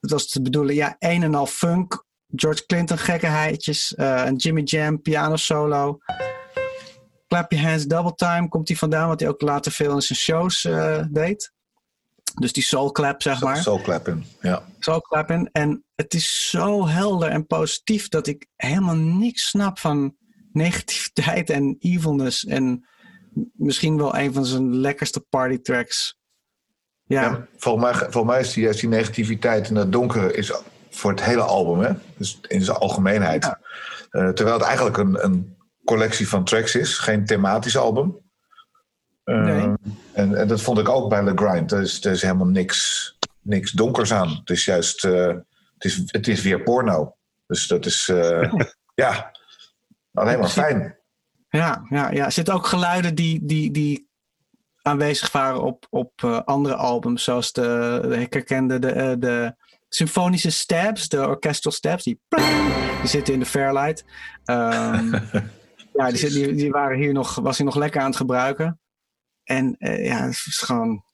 Speaker 3: het was te bedoelen, ja, een en al funk. George Clinton gekkenheidjes. Een Jimmy Jam piano solo. Clap Your Hands Double Time komt hij vandaan. Wat hij ook later veel in zijn shows deed. Dus die soul clap, zeg maar.
Speaker 2: Soul clapping, ja.
Speaker 3: Soul clapping. En het is zo helder en positief dat ik helemaal niks snap van negativiteit en evilness. En misschien wel een van zijn lekkerste party tracks. Ja.
Speaker 2: ja volgens, mij, volgens mij is die, is die negativiteit en dat donkere is voor het hele album, hè? Dus in zijn algemeenheid. Ja. Uh, terwijl het eigenlijk een, een collectie van tracks is, geen thematisch album. Uh,
Speaker 3: nee.
Speaker 2: en, en, dat vond ik ook bij The Grind. Er is, er is helemaal niks, niks donkers aan. Het is juist, uh, het, is, het is weer porno. Dus dat is, ja, alleen maar fijn.
Speaker 3: Ja, ja, ja. Er zitten ook geluiden die, die, die aanwezig waren op, op uh, andere albums. Zoals de, de ik herkende de, uh, de symfonische stabs, de orchestral stabs. Die, die zitten in de Fairlight. Um, ja, die, die, die, waren hier nog, was hij nog lekker aan het gebruiken. En uh, ja, het is gewoon...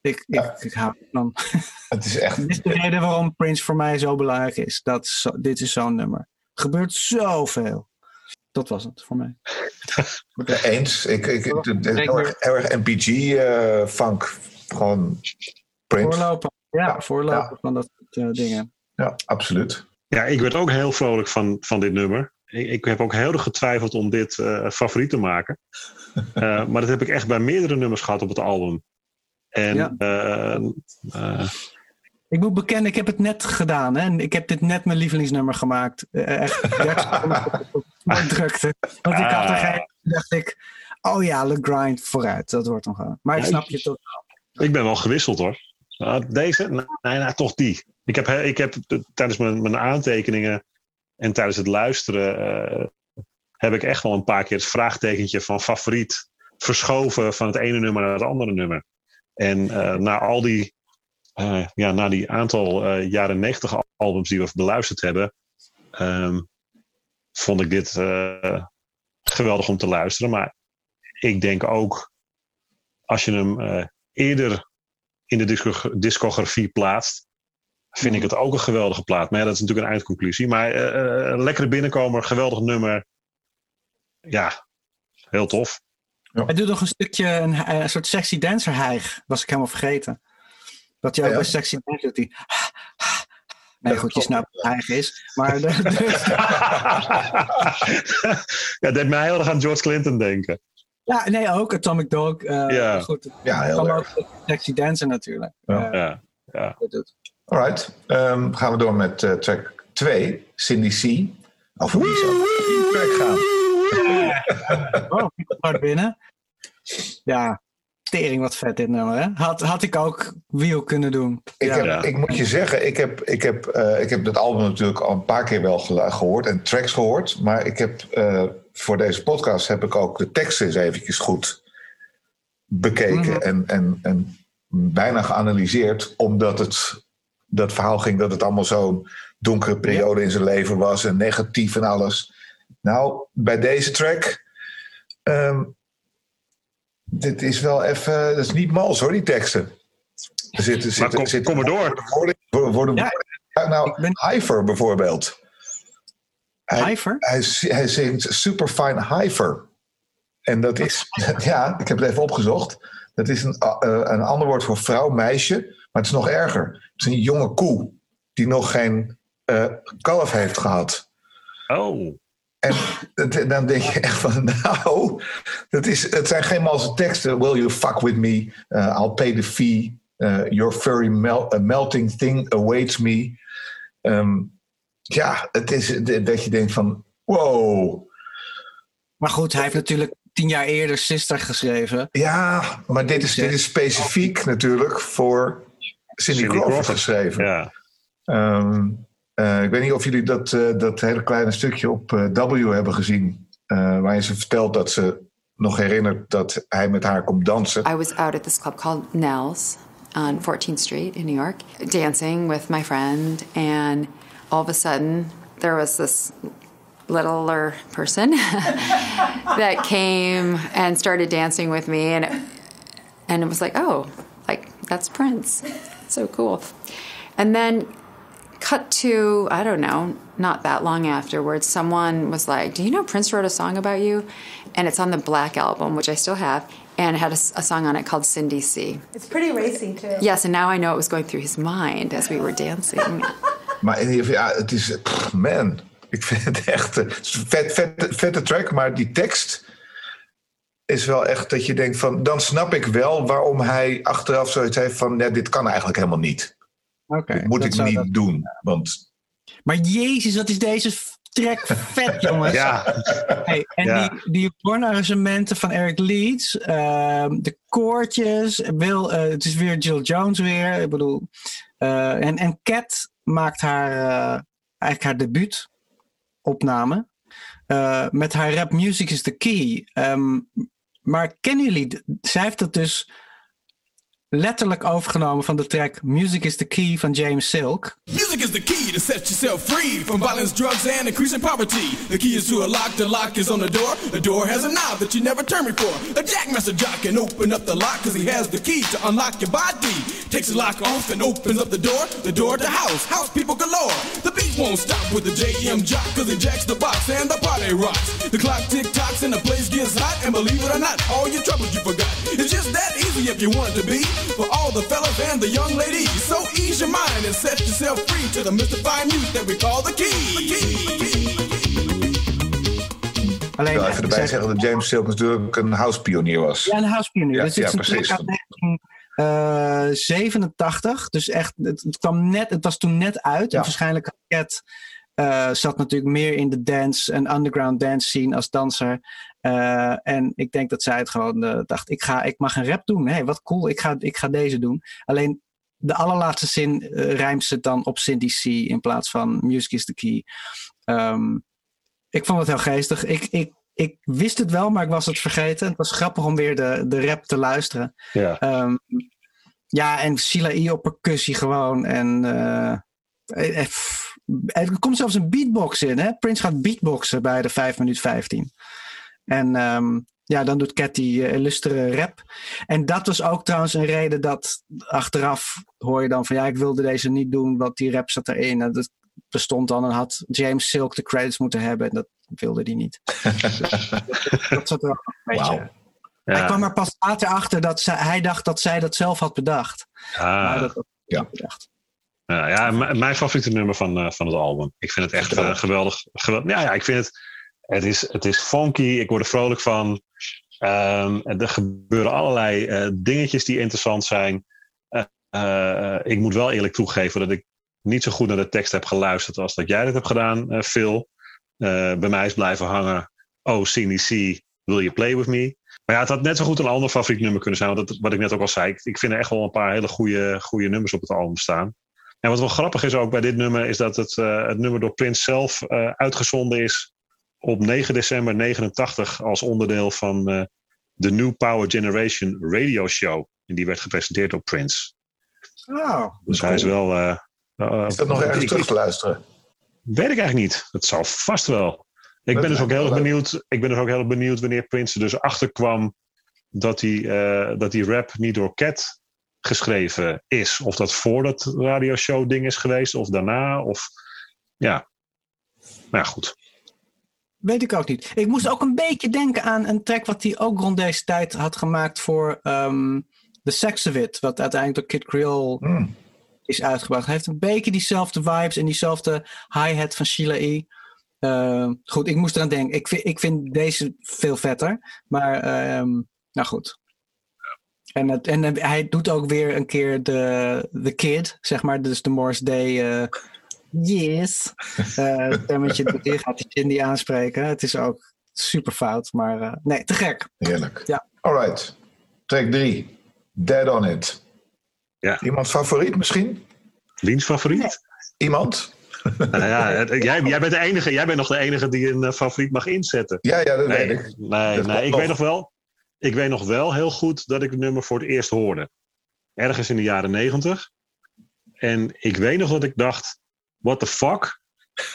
Speaker 3: Ik, ja. ik, ik hou van.
Speaker 2: Het is echt...
Speaker 3: Dit is de reden waarom Prince voor mij zo belangrijk is. Dat dit is zo'n nummer. Er gebeurt zoveel. Dat was het voor mij.
Speaker 2: Eens. Ik, ik, ik, heel, erg, heel erg MPG-funk. Uh, Gewoon Prince.
Speaker 3: Voorlopen. Ja, ja. voorlopen ja. van dat soort uh, dingen.
Speaker 2: Ja, absoluut.
Speaker 1: Ja, ik werd ook heel vrolijk van, van dit nummer. Ik, ik heb ook heel erg getwijfeld om dit uh, favoriet te maken. Uh, maar dat heb ik echt bij meerdere nummers gehad op het album. En ja.
Speaker 3: Ik moet bekennen, ik heb het net gedaan. Hè? Ik heb dit net mijn lievelingsnummer gemaakt. Echt drukte. Want ik had er geen... dacht ik, oh ja, Le Grind vooruit. Dat wordt nog wel. Maar ik snap je toch
Speaker 1: Ik ben wel gewisseld hoor. Uh, deze? Nee, nou, toch die. Ik heb, ik heb tijdens mijn, mijn aantekeningen en tijdens het luisteren... Uh, heb ik echt wel een paar keer het vraagtekentje van favoriet verschoven van het ene nummer naar het andere nummer. En uh, na al die, uh, ja, na die aantal uh, jaren negentig albums die we beluisterd hebben, um, vond ik dit geweldig om te luisteren. Maar ik denk ook, als je hem eerder in de discog discografie plaatst, vind ik het ook een geweldige plaat. Maar ja, dat is natuurlijk een eindconclusie. Maar een lekkere binnenkomer, geweldig nummer. Ja, heel tof.
Speaker 3: Ja. Hij doet nog een stukje, een, een soort sexy dancer hijg. Was ik helemaal vergeten. Dat hij ook bij sexy dancer doet. Die... Nee, goed, je snapt wat hijg is. Maar de,
Speaker 1: ja, deed mij heel erg aan George Clinton denken.
Speaker 3: Ja, nee, ook Atomic Dog. Uh,
Speaker 1: ja.
Speaker 3: Goed,
Speaker 2: ja, heel
Speaker 3: erg. ook sexy dancer natuurlijk.
Speaker 1: Ja. Uh, ja. ja.
Speaker 2: Alright, um, gaan we door met uh, track 2, Cindy C. Wie zou die track gaan?
Speaker 3: oh, hard binnen. Ja, tering wat vet dit nummer. Hè? Had, had ik ook wiel kunnen doen.
Speaker 2: Ik,
Speaker 3: ja.
Speaker 2: heb, ik moet je zeggen, ik heb, ik, heb, uh, ik heb het album natuurlijk al een paar keer wel gehoord en tracks gehoord. Maar ik heb uh, voor deze podcast heb ik ook de teksten eens eventjes goed bekeken mm -hmm. en, en, en bijna geanalyseerd. Omdat het dat verhaal ging dat het allemaal zo'n donkere periode ja. in zijn leven was en negatief en alles. Nou, bij deze track. Um, dit is wel even. Dat is niet mals hoor, die teksten. Er zitten,
Speaker 1: maar kom,
Speaker 2: zitten,
Speaker 1: kom maar door.
Speaker 2: Worden, worden, ja. Nou, ben... Hyver bijvoorbeeld.
Speaker 3: Hyver?
Speaker 2: Hij, hij, hij zingt Superfine Hyver. En dat is. Ja, ik heb het even opgezocht. Dat is een, uh, een ander woord voor vrouw, meisje. Maar het is nog erger. Het is een jonge koe. Die nog geen uh, kalf heeft gehad.
Speaker 1: Oh.
Speaker 2: En dan denk je echt van, nou, dat is, het zijn geen malse teksten. Will you fuck with me? Uh, I'll pay the fee. Uh, your furry mel a melting thing awaits me. Um, ja, het is dat je denkt van wow.
Speaker 3: Maar goed, hij heeft natuurlijk tien jaar eerder Sister geschreven.
Speaker 2: Ja, maar dit is, dit is specifiek natuurlijk voor Cindy, Cindy Crawford, geschreven.
Speaker 1: Ja.
Speaker 2: Um, uh, ik weet niet of jullie dat, uh, dat hele kleine stukje op uh, W hebben gezien. waarin ze vertelt dat ze nog herinnert dat hij met haar komt dansen.
Speaker 5: I was out at this club called Nels on 14th Street in New York, dancing with my friend, and all of a sudden there was this littler person that came and started dancing with me and it, and it was like oh like that's prince so cool and then cut to i don't know not that long afterwards someone was like do you know prince wrote a song about you? And it's on the black album which i still have and it had a, a song on it called cindy c.
Speaker 6: It's pretty racy too.
Speaker 5: Yes and now i know it was going through his mind as we were dancing.
Speaker 2: Maar ja, het is man Ik vind het echt een vet, vet, vette track, maar die tekst is wel echt dat je denkt van... dan snap ik wel waarom hij achteraf zoiets heeft van... Ja, dit kan eigenlijk helemaal niet.
Speaker 3: Okay,
Speaker 2: moet ik niet doen, want...
Speaker 3: Maar jezus, wat is deze track vet, jongens.
Speaker 1: ja.
Speaker 3: Hey, en
Speaker 1: Ja.
Speaker 3: die, die pornoarrangementen van Eric Leeds, ehm, de koortjes, Will, eh, het is weer Jill Jones weer. Ik bedoel, eh, en, en Cat maakt haar, eh, eigenlijk haar debuut opname. met haar rap Music is the Key. Ehm, maar kennen jullie, zij heeft dat dus letterlijk overgenomen van de track Music is the Key van James Silk.
Speaker 7: Music is the key to set yourself free from violence, drugs, and increasing poverty. The key is to a lock, the lock is on the door. The door has a knob that you never turn before. A jackmaster jock can open up the lock because he has the key to unlock your body. Takes the lock off and opens up the door, the door to house, house people galore. The beat won't stop with the JM jock because he jacks the box and the party rocks. The clock tick tocks and the place gets hot, and believe it or not, all your troubles you forgot. It's just that easy if you want it to be. For all the fellas and the young ladies. So ease your mind and set yourself free to the mystifying music that we call the key.
Speaker 3: Alleen,
Speaker 2: Ik wil even erbij
Speaker 3: zij-
Speaker 2: zeggen dat James Silk natuurlijk een housepionier was.
Speaker 3: Ja, een housepionier.
Speaker 2: Ja,
Speaker 3: dus
Speaker 2: ja, precies.
Speaker 3: track uit 1987. Dus echt, het, het kwam net, het was toen net uit.
Speaker 2: Ja.
Speaker 3: En waarschijnlijk had Cat eh, zat natuurlijk meer in de dance en underground dance scene als danser. Eh, en ik denk dat zij het gewoon eh, dacht, ik, ga, ik mag een rap doen. Hé, wat cool, ik ga, ik ga deze doen. Alleen de allerlaatste zin eh, rijmt ze dan op Cindy C in plaats van Music is the Key. Ehm, ik vond het heel geestig. Ik, ik, ik wist het wel, maar ik was het vergeten. Het was grappig om weer de, de rap te luisteren.
Speaker 1: Ja.
Speaker 3: Ehm, ja, en Sheila E. op percussie gewoon. En eh, eh, er komt zelfs een beatbox in. Hè? Prince gaat beatboxen bij de 5 minuut 15. En ehm, ja, dan doet Cat die eh, illustere rap. En dat was ook trouwens een reden dat achteraf hoor je dan van ja, ik wilde deze niet doen, want die rap zat erin. En dat bestond dan en had James Silk de credits moeten hebben. En dat wilde hij niet. Dus dat zat er ook een beetje.
Speaker 2: Wauw.
Speaker 1: Ja.
Speaker 3: Hij kwam er pas later achter dat zij, hij dacht dat zij dat zelf had bedacht. Maar
Speaker 1: Ah,
Speaker 3: dat had
Speaker 2: ja.
Speaker 3: bedacht.
Speaker 1: ja, mijn favoriete nummer van, eh, van het album. Ik vind het echt eh, geweldig. geweldig. Ja, ja, ik vind het. Het is, het is funky. Ik word er vrolijk van. Ehm, er gebeuren allerlei eh, dingetjes die interessant zijn. Eh, eh, ik moet wel eerlijk toegeven dat ik niet zo goed naar de tekst heb geluisterd als dat jij dat hebt gedaan, Phil. Bij mij is blijven hangen. Oh, CDC, will you play with me? Maar ja, het had net zo goed een ander favoriet nummer kunnen zijn. Want dat, wat ik net ook al zei, ik, vind er echt wel een paar hele goede, goede nummers op het album staan. En wat wel grappig is ook bij dit nummer, is dat het, het nummer door Prince zelf uitgezonden is op 9 december 89 als onderdeel van eh, de New Power Generation Radio Show. En die werd gepresenteerd door Prince.
Speaker 3: Oh,
Speaker 1: Dus hij is wel. eh, eh,
Speaker 2: Is dat nog ergens
Speaker 1: ik-
Speaker 2: terug te luisteren?
Speaker 1: Weet ik eigenlijk niet. Dat zal vast wel. Ik
Speaker 2: Dat
Speaker 1: ben dus ook heel erg
Speaker 2: leuk.
Speaker 1: benieuwd. Ik ben dus ook heel erg benieuwd wanneer Prince er dus achterkwam dat die, eh, dat die rap niet door Cat geschreven is. Of dat voor dat radioshow ding is geweest, of daarna. Of ja. Maar ja, goed.
Speaker 3: Weet ik ook niet. Ik moest ook een beetje denken aan een track wat hij ook rond deze tijd had gemaakt voor ehm The Sex of It. Wat uiteindelijk door Kid Creole
Speaker 2: Hmm.
Speaker 3: is uitgebracht. Hij heeft een beetje diezelfde vibes en diezelfde hi-hat van Sheila E. Ehm, goed, ik moest eraan denken. Ik vind, ik vind deze veel vetter. Maar, ehm, nou goed. En, het, en hij doet ook weer een keer de, de kid, zeg maar. Dus de Morse Day. eh, yes. eh stemmetje doet gaat hij Cindy aanspreken. Het is ook super fout, maar eh, nee, te gek.
Speaker 2: Heerlijk.
Speaker 3: Ja.
Speaker 2: Alright. Track 3. Dead on it.
Speaker 1: Ja.
Speaker 2: Iemand favoriet misschien?
Speaker 1: Wiens favoriet?
Speaker 2: Iemand?
Speaker 1: Nou ja, jij, jij, bent de enige, jij bent nog de enige die een eh, favoriet mag inzetten.
Speaker 2: Ja, ja, dat
Speaker 1: Nee,
Speaker 2: weet ik.
Speaker 1: nee,
Speaker 2: Dat
Speaker 1: nee ik
Speaker 2: nog.
Speaker 1: weet nog wel. Ik weet nog wel heel goed dat ik het nummer voor het eerst hoorde. Ergens in de jaren negentig. En ik weet nog dat ik dacht: what the fuck?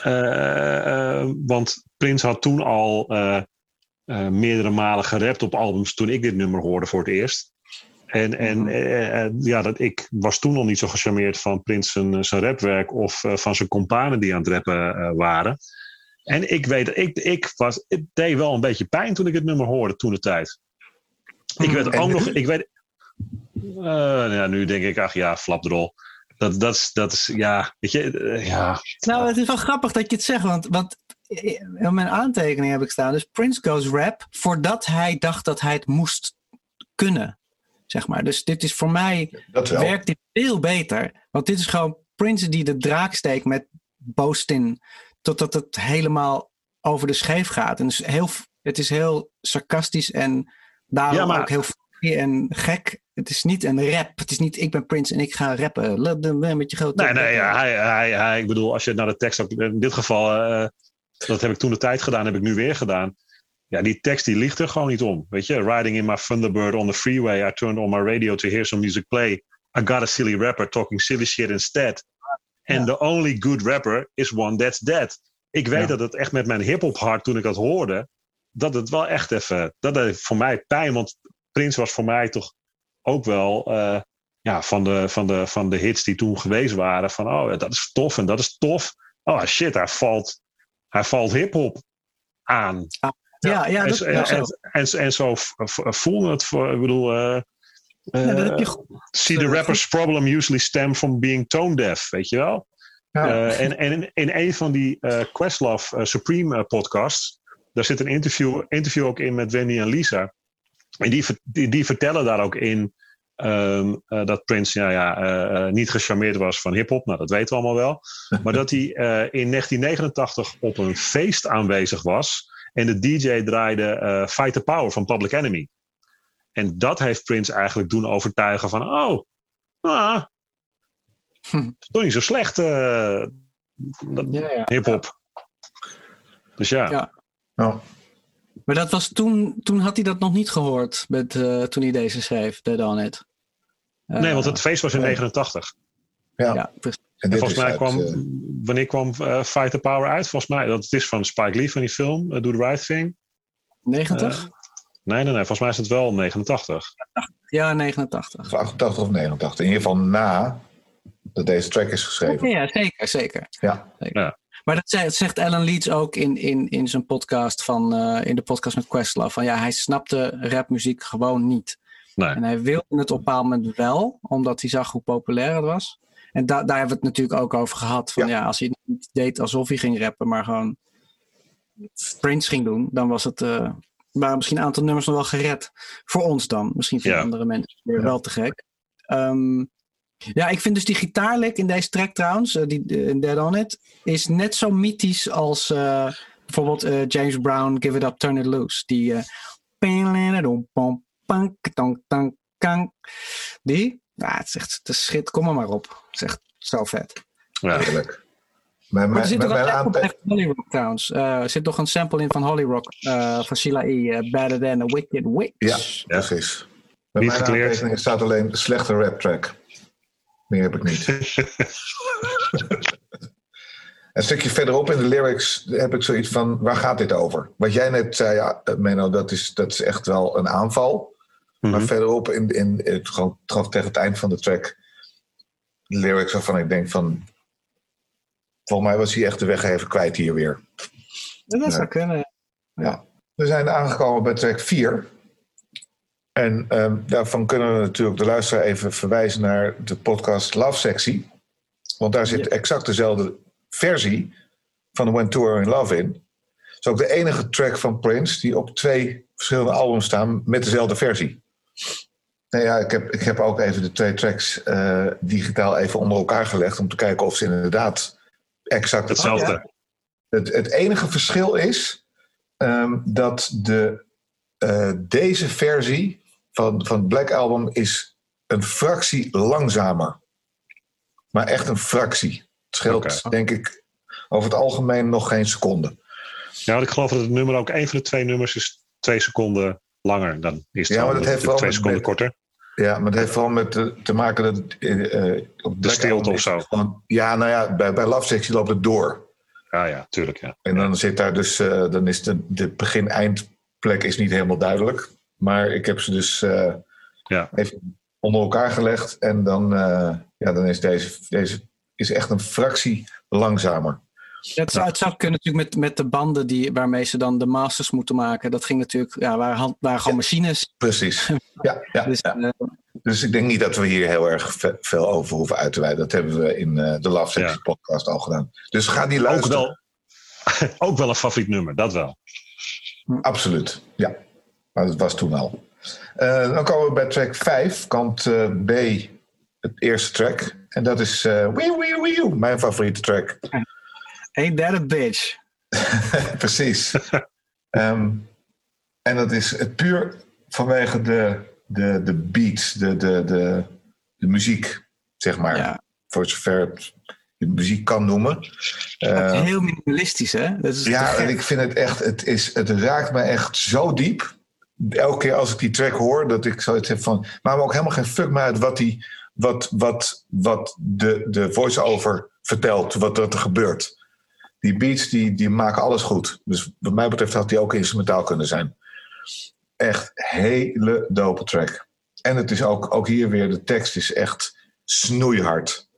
Speaker 1: Eh, eh, want Prins had toen al eh, meerdere malen gerapt op albums toen ik dit nummer hoorde voor het eerst. En, en eh, eh, ja, dat, ik was toen nog niet zo gecharmeerd van Prins zijn, zijn rapwerk of van zijn companen die aan het rappen waren. En ik weet, ik, ik was, het deed wel een beetje pijn toen ik het nummer hoorde toen de tijd. Ik weet
Speaker 2: En
Speaker 1: ook nog, ik weet, ja, nu denk ik, ach ja, flapdrol. Dat, dat, is, dat is, ja, weet je, eh, ja.
Speaker 3: Nou, het is wel grappig dat je het zegt, want, want in mijn aantekening heb ik staan. Dus Prince goes rap voordat hij dacht dat hij het moest kunnen. Zeg maar. Dus dit is voor mij werkt dit veel beter. Want dit is gewoon Prince die de draak steekt met Boastin. Totdat het helemaal over de scheef gaat. En dus heel, het is heel sarcastisch en daarom
Speaker 1: Ja, maar-
Speaker 3: ook heel funny en gek. Het is niet een rap. Het is niet ik ben Prince en ik ga rappen. Let them Met je grote
Speaker 1: Nee, nee, ja, hij, hij, hij, ik bedoel, als je naar de tekst ook, in dit geval, eh, dat heb ik toen de tijd gedaan, heb ik nu weer gedaan. Ja, die tekst die ligt er gewoon niet om. Weet je, riding in my Thunderbird on the freeway, I turned on my radio to hear some music play. I got a silly rapper talking silly shit instead. And
Speaker 3: Ja.
Speaker 1: the only good rapper is one that's dead. Ik weet
Speaker 2: Ja.
Speaker 1: dat het echt met mijn hip-hop hart, toen ik dat hoorde, dat het wel echt even, dat deed voor mij pijn, want Prince was voor mij toch ook wel eh, ja, van, de, van, de, van de hits die toen geweest waren. Van oh, dat is tof en dat is tof. Oh shit, hij valt, hij valt hip-hop aan.
Speaker 3: Ja, ja,
Speaker 1: en,
Speaker 3: dat,
Speaker 1: en,
Speaker 3: ja, zo.
Speaker 1: en, en, zo voelde het voor, ik bedoel. eh,
Speaker 3: Ja, dat heb je
Speaker 1: eh. See the rapper's problem usually stem from being tone deaf, weet je wel?
Speaker 2: Ja.
Speaker 1: En en in, in een van die Questlove Supreme podcasts, daar zit een interview, interview ook in met Wendy en Lisa. En die, die, die vertellen daar ook in ehm, eh, dat Prince ja, ja, eh, eh, niet gecharmeerd was van hip-hop. Nou, dat weten we allemaal wel. Maar dat hij eh, in 1989 op een feest aanwezig was. En de DJ draaide eh, Fight the Power van Public Enemy. En dat heeft Prince eigenlijk doen overtuigen van: oh, ah,
Speaker 3: Hm.
Speaker 1: is toch niet zo slecht, eh, dat-
Speaker 3: Ja, ja.
Speaker 1: hip-hop. Dus ja.
Speaker 3: Ja.
Speaker 2: Nou,
Speaker 3: Maar dat was toen, toen had hij dat nog niet gehoord met, eh, toen hij deze schreef, Dead On It. Eh,
Speaker 1: nee, want het feest was in
Speaker 2: nee.
Speaker 1: 89.
Speaker 2: ja.
Speaker 3: Ja, precies.
Speaker 2: En
Speaker 1: volgens mij
Speaker 2: uit,
Speaker 1: kwam,
Speaker 2: eh,
Speaker 1: wanneer kwam eh, Fight the Power uit? Volgens mij, dat is van Spike Lee van die film, eh, Do the Right Thing.
Speaker 3: 90?
Speaker 1: Nee, nee, nee, volgens mij is het wel 89.
Speaker 3: ja, 89.
Speaker 2: of 88 of 89. In ieder geval na dat deze track is geschreven.
Speaker 3: Ja, zeker, zeker.
Speaker 2: Ja.
Speaker 1: Ja.
Speaker 3: Maar dat zegt, zegt Alan Leeds ook in, in, in zijn podcast van, eh, in de podcast met Questlove. Van ja, hij snapte rapmuziek gewoon niet.
Speaker 1: Nee.
Speaker 3: En hij wilde het op een bepaald moment wel, omdat hij zag hoe populair het was. En da daar hebben we het natuurlijk ook over gehad. Van ja, als hij het niet deed alsof hij ging rappen, maar gewoon Prince ging doen, dan was het, eh, waren misschien een aantal nummers nog wel gered. Voor ons dan. Misschien voor
Speaker 1: Ja.
Speaker 3: andere mensen weer
Speaker 2: Ja.
Speaker 3: wel te gek. Ehm, ja, ik vind dus die gitaarlick in deze track trouwens, eh, die Dead On It, is net zo mythisch als eh, bijvoorbeeld eh, James Brown, Give It Up, Turn It Loose. Die die, ja, het is echt, is schit, kom er maar op. Het is echt zo vet.
Speaker 1: Ja.
Speaker 2: Heerlijk. Mijn,
Speaker 3: Maar er zit ook een sample trouwens. Er zit toch een sample in van Holly Rock van Sheila E. Better Than a Wicked Witch.
Speaker 2: Ja, precies. Bij mijn aantekeningen staat alleen slechte rap track. Meer heb ik niet. Een stukje verderop in de lyrics heb ik zoiets van, waar gaat dit over? Wat jij net zei, ja, Menno, dat is, dat is echt wel een aanval. Maar
Speaker 1: Mhm.
Speaker 2: verderop, in, in, het, gewoon, gewoon tegen het eind van de track, lyrics waarvan ik denk van, volgens mij was hij echt de weg even kwijt hier weer.
Speaker 3: Dat zou
Speaker 2: Ja.
Speaker 3: kunnen.
Speaker 2: Ja. We zijn aangekomen bij track 4. En ehm, daarvan kunnen we natuurlijk de luisteraar even verwijzen naar de podcast Love Sectie. Want daar zit exact dezelfde versie van When Two Are In Love in. Het is ook de enige track van Prince die op twee verschillende albums staan met dezelfde versie. Nou ja, ik heb, ik heb ook even de twee tracks eh, digitaal even onder elkaar gelegd om te kijken of ze inderdaad exact
Speaker 1: Hetzelfde.
Speaker 2: Het, het enige verschil is ehm, dat de, eh, deze versie van, van het Black Album is een fractie langzamer. Maar echt een fractie. Het scheelt, denk ik, over het algemeen nog geen seconde.
Speaker 1: Ja, want ik geloof dat het nummer ook een van de twee nummers is twee seconden langer. Dan is het
Speaker 2: Ja, maar dat
Speaker 1: de-
Speaker 2: heeft
Speaker 1: de
Speaker 2: wel
Speaker 1: twee
Speaker 2: met-
Speaker 1: seconden korter.
Speaker 2: Ja, maar het heeft vooral met te, te maken dat eh, eh, op Black
Speaker 1: stilte of zo.
Speaker 2: gewoon- ja, nou ja, bij, bij Love Sexy loopt het door.
Speaker 1: Ja, ja, tuurlijk. Ja.
Speaker 2: En dan zit daar dus, eh, dan is de, de begin-eindplek is niet helemaal duidelijk. Maar ik heb ze dus eh,
Speaker 1: Ja.
Speaker 2: even onder elkaar gelegd. En dan, eh, ja, dan is deze, deze is echt een fractie langzamer.
Speaker 3: Het zou, het zou kunnen natuurlijk met, met de banden die, waarmee ze dan de masters moeten maken. Dat ging natuurlijk, ja, waren, hand- waren gewoon machines.
Speaker 2: Precies. Ja, ja,
Speaker 3: Dus,
Speaker 2: ja.
Speaker 3: eh,
Speaker 2: Dus ik denk niet dat we hier heel erg ve- veel over hoeven uit te wijden. Dat hebben we in eh, de Love Sexy
Speaker 1: Ja.
Speaker 2: podcast al gedaan. Dus ga die
Speaker 1: Ook,
Speaker 2: luisteren.
Speaker 1: wel, ook wel een favoriet nummer, dat wel.
Speaker 2: Absoluut, ja. Maar dat was toen al. Eh, dan komen we bij track 5, kant eh, B, het eerste track. En dat is eh Wee Wee Wee, mijn favoriete track.
Speaker 3: ain't that a bitch?
Speaker 2: Precies. Ehm, en dat is het puur vanwege de, de, de beats, de, de, de, de muziek, zeg maar.
Speaker 3: Ja.
Speaker 2: Voor zover het muziek kan noemen.
Speaker 3: Het is heel minimalistisch, hè? Dat is
Speaker 2: Ja, en ik vind het echt, het, is, het raakt me echt zo diep. Elke keer als ik die track hoor, dat ik zoiets heb van. Maar me ook helemaal geen fuck meer uit wat, die, wat, wat, wat de, de voice-over vertelt, wat, wat er gebeurt. Die beats die, die maken alles goed. Dus wat mij betreft had die ook instrumentaal kunnen zijn. Echt hele dope track. En het is ook, ook hier weer, de tekst is echt snoeihard.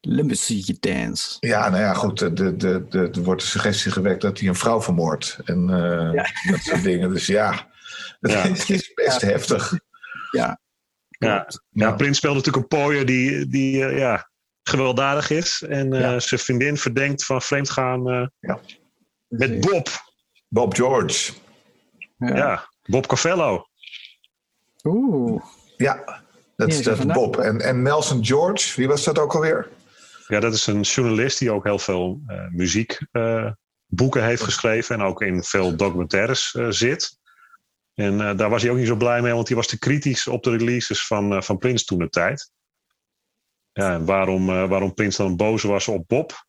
Speaker 3: Let me see you dance.
Speaker 2: Ja, nou ja, goed. De, de, de, de- er wordt de suggestie gewekt dat hij een vrouw vermoordt. En eh,
Speaker 3: Ja.
Speaker 2: dat soort dingen. Dus ja,
Speaker 1: Ja.
Speaker 2: het is best heftig.
Speaker 3: Ja,
Speaker 1: Ja. Ja, Prins speelt natuurlijk een pooier die, die eh, ja, gewelddadig is. En eh,
Speaker 2: Ja.
Speaker 1: zijn vriendin verdenkt van vreemdgaan eh
Speaker 2: Ja.
Speaker 1: met Bob.
Speaker 2: Bob George.
Speaker 3: ja.
Speaker 1: Ja, Bob Cavello.
Speaker 3: Oeh.
Speaker 2: Ja, dat is dat. Bob. En, en Nelson George, wie was dat ook alweer?
Speaker 1: Ja, dat is een journalist die ook heel veel eh muziekboeken heeft geschreven. En ook in veel documentaires eh, zit. En eh, daar was hij ook niet zo blij mee, want hij was te kritisch op de releases van, eh, van Prince toen de tijd. Ja, en waarom, eh, waarom Prince dan boos was op Bob,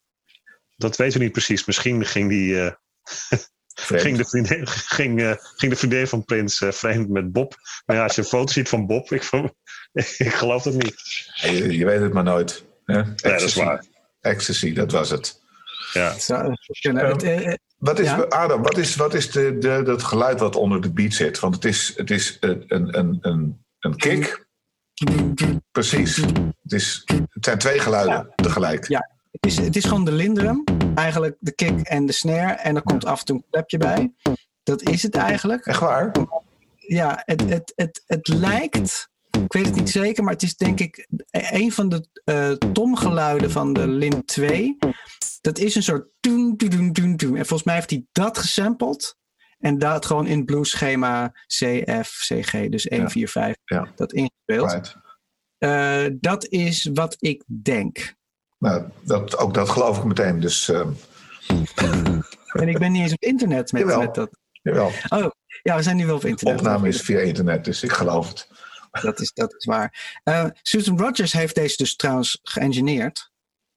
Speaker 1: dat weten we niet precies. Misschien ging, die, eh,
Speaker 2: Vreemd.
Speaker 1: ging, de, vriendin, ging, eh, ging de vriendin van Prince eh, vreemd met Bob. Maar ja, als je een foto ziet van Bob, ik, ik geloof het niet.
Speaker 2: Ja, Je, je weet het maar nooit. Hè?
Speaker 1: dat is waar.
Speaker 2: Ecstasy, dat was het.
Speaker 1: Ja.
Speaker 3: Het,
Speaker 2: Wat is,
Speaker 3: Ja.
Speaker 2: Adam, wat is, wat is de, de, dat geluid wat onder de beat zit? Want het is, het is een, een, een, een, een kick. Precies. Het, is, het zijn twee geluiden tegelijk.
Speaker 3: Ja. Het is, het is gewoon de lindrum. Eigenlijk de kick en de snare. En er komt af en toe een klepje bij. Dat is het eigenlijk.
Speaker 2: Echt waar?
Speaker 3: Ja, het, het, het, het lijkt. Ik weet het niet zeker, maar het is denk ik een van de eh tomgeluiden van de Lin 2. Dat is een soort toen, toen, toen, toen. En volgens mij heeft hij dat gesampled. En dat gewoon in het blueschema C, F, C, G, dus 1,
Speaker 2: Ja.
Speaker 3: 4, 5.
Speaker 2: Ja.
Speaker 3: Dat ingespeeld.
Speaker 2: Right.
Speaker 3: Eh, dat is wat ik denk.
Speaker 2: Nou, dat, ook dat geloof ik meteen. Dus ehm,
Speaker 3: En ik ben niet eens op internet met, met dat.
Speaker 2: jawel,
Speaker 3: Oh, ja, we zijn nu wel op internet.
Speaker 2: opname is via internet, dus ik geloof het.
Speaker 3: Dat is, dat is waar. Eh, Susan Rogers heeft deze dus trouwens geëngineerd.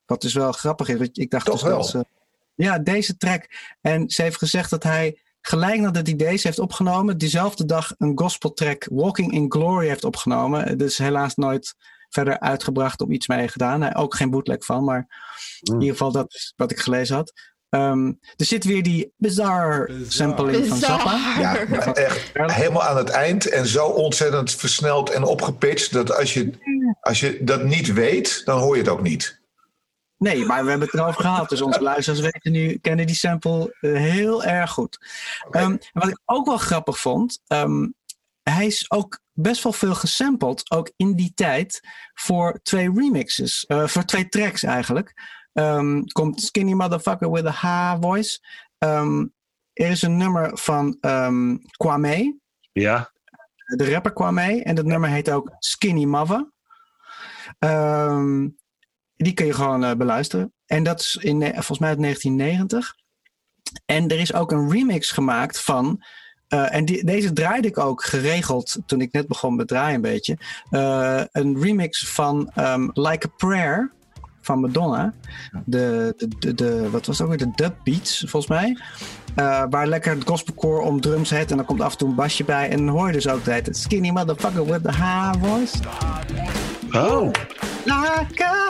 Speaker 3: Wat dus wel grappig is. Ik dacht
Speaker 2: Toch
Speaker 3: dus dat
Speaker 2: wel?
Speaker 3: ze- ja, deze track. En ze heeft gezegd dat hij gelijk nadat hij deze heeft opgenomen, diezelfde dag een gospeltrack Walking in Glory heeft opgenomen. Dus helaas nooit verder uitgebracht of iets mee gedaan. Hij ook geen bootleg van, maar in ieder geval dat is wat ik gelezen had. Ehm, er zit weer die bizarre sampling van Zappa.
Speaker 2: Ja, echt helemaal aan het eind en zo ontzettend versneld en opgepitcht dat als je, als je dat niet weet, dan hoor je het ook niet.
Speaker 3: Nee, maar we hebben het erover gehad. Dus onze luisteraars weten nu, kennen die sample eh, heel erg goed. Ehm, en wat ik ook wel grappig vond, ehm, hij is ook best wel veel gesampled, ook in die tijd, voor twee remixes. eh, voor twee tracks eigenlijk. Ehm, komt Skinny Motherfucker with a H voice. Ehm, er is een nummer van ehm, Kwame.
Speaker 1: Ja,
Speaker 3: de rapper kwam mee. En dat nummer heet ook Skinny Mother. Die kun je gewoon eh, beluisteren. En dat is in, eh, volgens mij uit 1990. En er is ook een remix gemaakt van. eh, en die, deze draaide ik ook geregeld toen ik net begon met draaien een beetje. Een remix van Like a Prayer van Madonna. De, de, de, de- wat was het ook weer? De dub beats, volgens mij. Eh, waar lekker het gospelcore om drums zit. En dan komt af en toe een basje bij. En dan hoor je dus ook tijd, Skinny motherfucker with the high voice.
Speaker 1: Oh,
Speaker 3: Like a.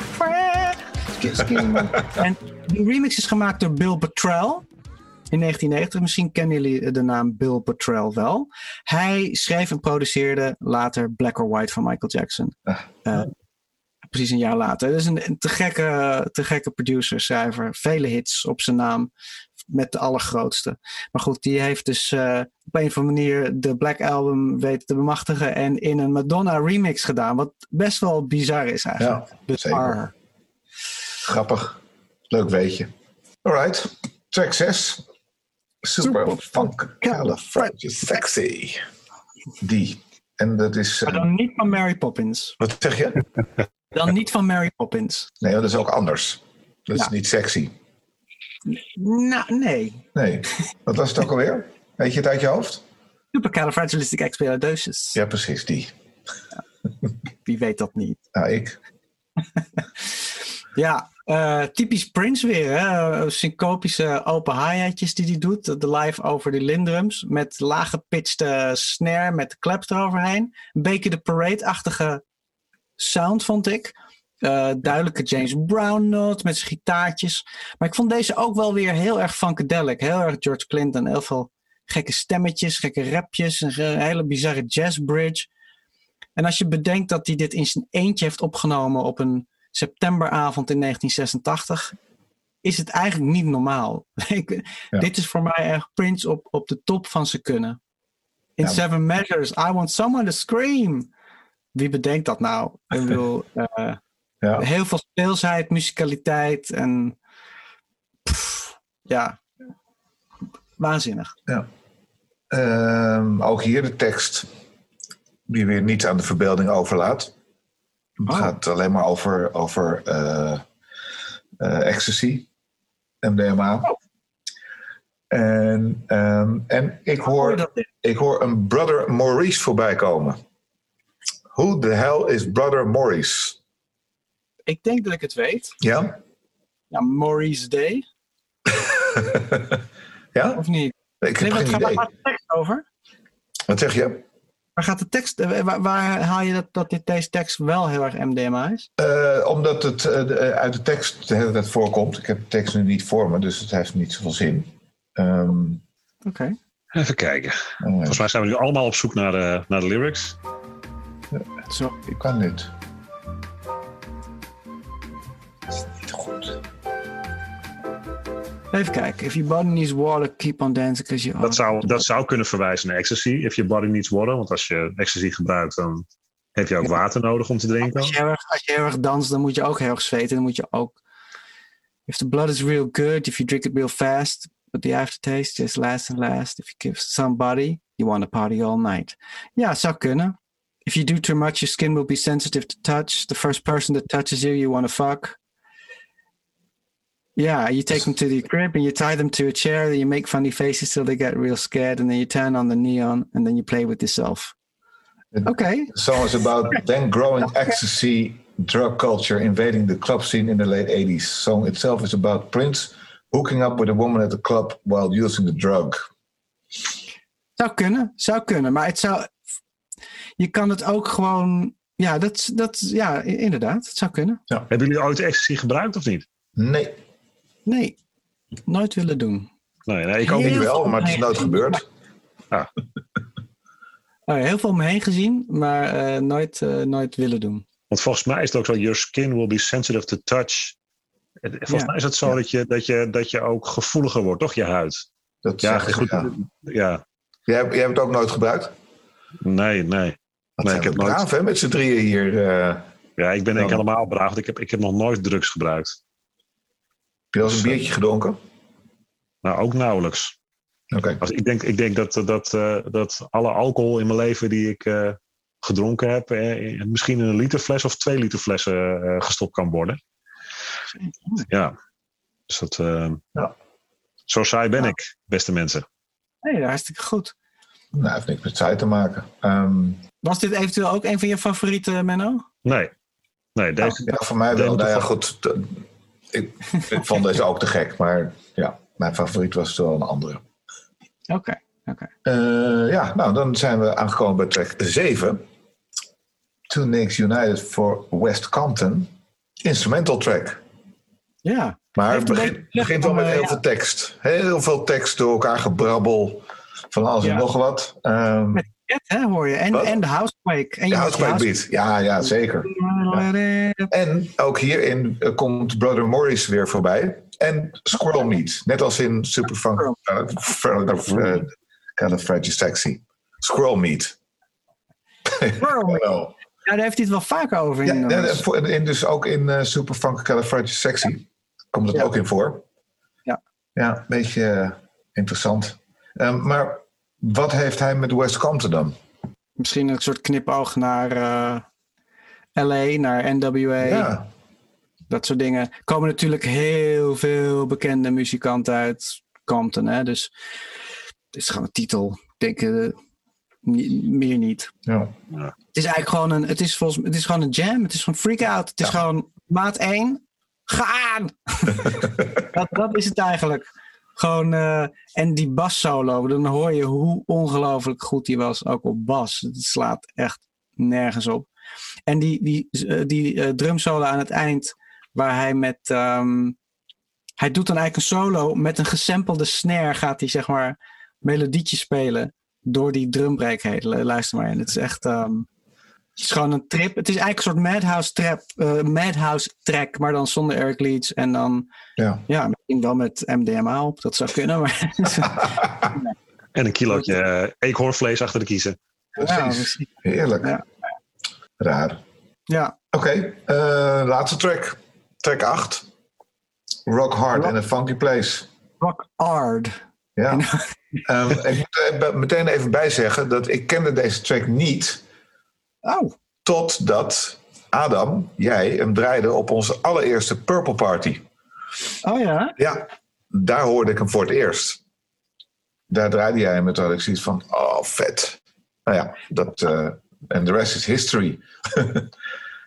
Speaker 3: Skinny mother- en die remix is gemaakt door Bill Bottrell. In 1990, misschien kennen jullie de naam Bill Bottrell wel. Hij schreef en produceerde later Black or White van Michael Jackson. Eh, precies een jaar later. Dat is een, een te, gekke, te gekke producer, schrijver. Vele hits op zijn naam. Met de allergrootste. Maar goed, die heeft dus eh, op een of andere manier de Black Album weten te bemachtigen. En in een Madonna remix gedaan. Wat best wel bizar is eigenlijk.
Speaker 2: Ja,
Speaker 3: Bizar.
Speaker 2: Grappig. Leuk weetje. Alright. Track 6. Super,
Speaker 3: Super
Speaker 2: funk. Califragilistic sexy. Die. En dat is...
Speaker 3: Maar
Speaker 2: eh,
Speaker 3: dan niet van Mary Poppins.
Speaker 2: wat zeg je?
Speaker 3: Dan niet van Mary Poppins.
Speaker 2: Nee, dat is ook anders. Dat is niet sexy.
Speaker 3: Nou, nee.
Speaker 2: Nee. Wat was het ook alweer? Weet je het uit je hoofd?
Speaker 3: Supercalifragilisticexpialidocious.
Speaker 2: Ja, precies. Die.
Speaker 3: Wie weet dat niet.
Speaker 2: Nou, ik.
Speaker 3: Ja, eh, typisch Prince weer. Hè? Syncopische open hi-hatjes die hij doet. De live over de lindrums. Met lage gepitchte snare met claps eroverheen. Een beetje de parade-achtige sound vond ik. Eh, duidelijke James Brown note met zijn gitaartjes. Maar ik vond deze ook wel weer heel erg funkadelic. Heel erg George Clinton. Heel veel gekke stemmetjes, gekke rapjes. Een hele bizarre jazz bridge. En als je bedenkt dat hij dit in zijn eentje heeft opgenomen op een septemberavond in 1986, is het eigenlijk niet normaal. Ik-
Speaker 2: Ja.
Speaker 3: Dit is voor mij echt Prince op, op de top van zijn kunnen. In
Speaker 2: Ja.
Speaker 3: Seven Measures, I want someone to scream. Wie bedenkt dat nou? Ik bedoel, eh,
Speaker 2: Ja.
Speaker 3: heel veel speelsheid, musicaliteit en pff, ja, waanzinnig.
Speaker 2: Ehm, ook hier de tekst. Die weer niet aan de verbeelding overlaat. Het
Speaker 3: Oh.
Speaker 2: gaat alleen maar over, over eh, eh, ecstasy. MDMA. En, ehm, en ik,
Speaker 3: Hoor
Speaker 2: ik hoor een Brother Maurice voorbij komen. Who the hell is Brother Maurice?
Speaker 3: Ik denk dat ik het weet.
Speaker 2: Ja?
Speaker 3: Ja, Maurice Day,
Speaker 2: ja?
Speaker 3: of niet?
Speaker 2: Ik heb
Speaker 3: Nee,
Speaker 2: geen
Speaker 3: waar
Speaker 2: idee.
Speaker 3: gaat de tekst over?
Speaker 2: Wat zeg je?
Speaker 3: Waar gaat de tekst, eh, waar, waar haal je dat, dat dit, deze tekst wel heel erg MDMA is?
Speaker 2: Eh, omdat het eh, uit de tekst de hele tijd voorkomt. Ik heb de tekst nu niet voor me, dus het heeft niet zoveel zin. Ehm,
Speaker 3: Oké.
Speaker 1: even kijken.
Speaker 2: eh,
Speaker 1: Volgens mij zijn we nu allemaal op zoek naar de, naar de lyrics.
Speaker 3: Zo.
Speaker 2: ik kan dit. Het is niet goed.
Speaker 3: Even kijken. If your body needs water, keep on dancing. Cause you
Speaker 1: Dat zou, dat zou kunnen verwijzen naar ecstasy. If your body needs water. Want als je ecstasy gebruikt, dan heb je ook water nodig om te drinken.
Speaker 3: Als je, heel erg, als je heel erg danst, dan moet je ook heel erg zweten. Dan moet je ook... If the blood is real good, if you drink it real fast, but the aftertaste just lasts and lasts. If you give somebody, you want to party all night. Ja, zou kunnen. If you do too much, your skin will be sensitive to touch. The first person that touches you, you want to fuck. Yeah, you take them to the crib and you tie them to a chair. Then you make funny faces till they get real scared. And then you turn on the neon and then you play with yourself. Okay.
Speaker 2: The song is about then growing ecstasy drug culture invading the club scene in the late 80s. song itself is about Prince hooking up with a woman at the club while using the drug.
Speaker 3: Zou kunnen, zou kunnen. Maar het zou. Je kan het ook gewoon. Ja, dat, dat, ja inderdaad. Het zou kunnen.
Speaker 1: Hebben jullie ooit ecstasy gebruikt of niet?
Speaker 2: Nee,
Speaker 3: Nee, nooit willen doen.
Speaker 1: Nee, nee ik ook niet.
Speaker 2: wel, maar het is nooit gebeurd.
Speaker 3: Ja, heel veel om me heen gezien, maar eh, nooit, eh, nooit willen doen.
Speaker 1: Want volgens mij is het ook zo, your skin will be sensitive to touch. Volgens
Speaker 3: Ja.
Speaker 1: mij is het zo dat, je, dat, je, dat je ook gevoeliger wordt, toch? Je huid.
Speaker 2: Dat
Speaker 1: Ja, goed.
Speaker 2: ja.
Speaker 1: Ja,
Speaker 2: Jij, jij hebt het ook nooit gebruikt?
Speaker 1: nee, nee. Nee, ik heb
Speaker 2: we
Speaker 1: nooit-
Speaker 2: braaf, hè, met z'n drieën hier. eh.
Speaker 1: Ja, ik ben denk ik helemaal braaf. want Ik heb, ik heb nog nooit drugs gebruikt.
Speaker 2: heb je al eens een biertje gedronken?
Speaker 1: Nou, ook nauwelijks.
Speaker 2: Oké.
Speaker 1: Als, ik, denk, ik denk dat, dat, eh, dat alle alcohol in mijn leven die ik eh, gedronken heb, eh, misschien in een literfles of twee literflessen eh, gestopt kan worden. Ja. Dus dat, eh,
Speaker 2: Ja.
Speaker 1: Zo saai ben ik, beste mensen.
Speaker 3: Nee, hartstikke goed.
Speaker 2: Nou, heeft niks met zij te maken. Ehm,
Speaker 3: Was dit eventueel ook een van je favorieten, Menno?
Speaker 1: Nee. Nee, deze,
Speaker 2: ja, voor mij wel. Nou ja, goed. Ik, ik vond deze ook te gek. Maar ja, mijn favoriet was wel een andere.
Speaker 3: Oké. oké.
Speaker 2: Eh, ja, nou, dan zijn we aangekomen bij track 7. Two Nicks United for West Compton. Instrumental track.
Speaker 3: Ja.
Speaker 2: Maar het
Speaker 3: een
Speaker 2: begint, wel met
Speaker 3: eh,
Speaker 2: heel
Speaker 3: ja.
Speaker 2: veel tekst. Heel veel tekst door elkaar gebrabbel. Van alles en
Speaker 3: Ja.
Speaker 2: nog wat. Ehm
Speaker 3: Met Cat, hè, hoor je. En,
Speaker 2: Wat?
Speaker 3: en de Housequake. En
Speaker 2: de beat. Ja, ja, zeker. En ook hierin eh, komt Brother Morris weer voorbij. En Squirrel Meat. Net als in Superfunk. Kind of Freddy Sexy. Squirrel Meat.
Speaker 3: Squirrel Meat.
Speaker 2: Hallo.
Speaker 3: Ja, daar heeft hij het wel vaker over. In,
Speaker 2: ja, dus ook in uh, Superfunk Sexy komt het
Speaker 3: Ja.
Speaker 2: ook in voor.
Speaker 3: Ja.
Speaker 2: Ja, een beetje eh, interessant. Ehm, maar wat heeft hij met West Compton dan?
Speaker 3: Misschien een soort knipoog naar eh, LA, naar NWA.
Speaker 2: Ja,
Speaker 3: Dat soort dingen. Er komen natuurlijk heel veel bekende muzikanten uit Compton. Hè? Dus het is gewoon een titel. Ik denk eh, meer niet.
Speaker 2: ja.
Speaker 3: Het is eigenlijk gewoon een, het is volgens, het is gewoon een jam. Het is gewoon freak out. Het is gewoon maat 1. Gaan! dat, dat is het eigenlijk. Gewoon, eh, en die bas solo, dan hoor je hoe ongelooflijk goed die was, ook op bas. Het slaat echt nergens op. En die, die, eh, die eh, drum solo aan het eind, waar hij met. ehm, hij doet dan eigenlijk een solo met een gesampelde snare, gaat hij zeg maar melodietjes spelen door die drumbreak Luister maar in. Het is echt. ehm, het is gewoon een trip. Het is eigenlijk een soort Madhouse, trap, eh, Madhouse track, maar dan zonder Eric Leeds. En dan,
Speaker 2: ja.
Speaker 3: ja, misschien wel met MDMA op. Dat zou kunnen. Maar,
Speaker 1: en een kilootje eh, eekhoornvlees achter de kiezen.
Speaker 3: ja,
Speaker 2: Precies.
Speaker 3: misschien.
Speaker 2: Heerlijk.
Speaker 3: Ja.
Speaker 2: Raar.
Speaker 3: ja,
Speaker 2: Oké, eh, laatste track. Track 8. Rock Hard
Speaker 3: Rock-
Speaker 2: in a Funky Place.
Speaker 3: rock hard.
Speaker 2: Ja. Ehm, ik moet er meteen even bij zeggen dat ik kende deze track niet
Speaker 3: Oh,
Speaker 2: totdat Adam, jij, hem draaide op onze allereerste Purple Party.
Speaker 3: oh ja?
Speaker 2: Ja, daar hoorde ik hem voor het eerst. Daar draaide jij hem met had ik zoiets van, oh vet. Nou ja, dat, eh, en de rest is history.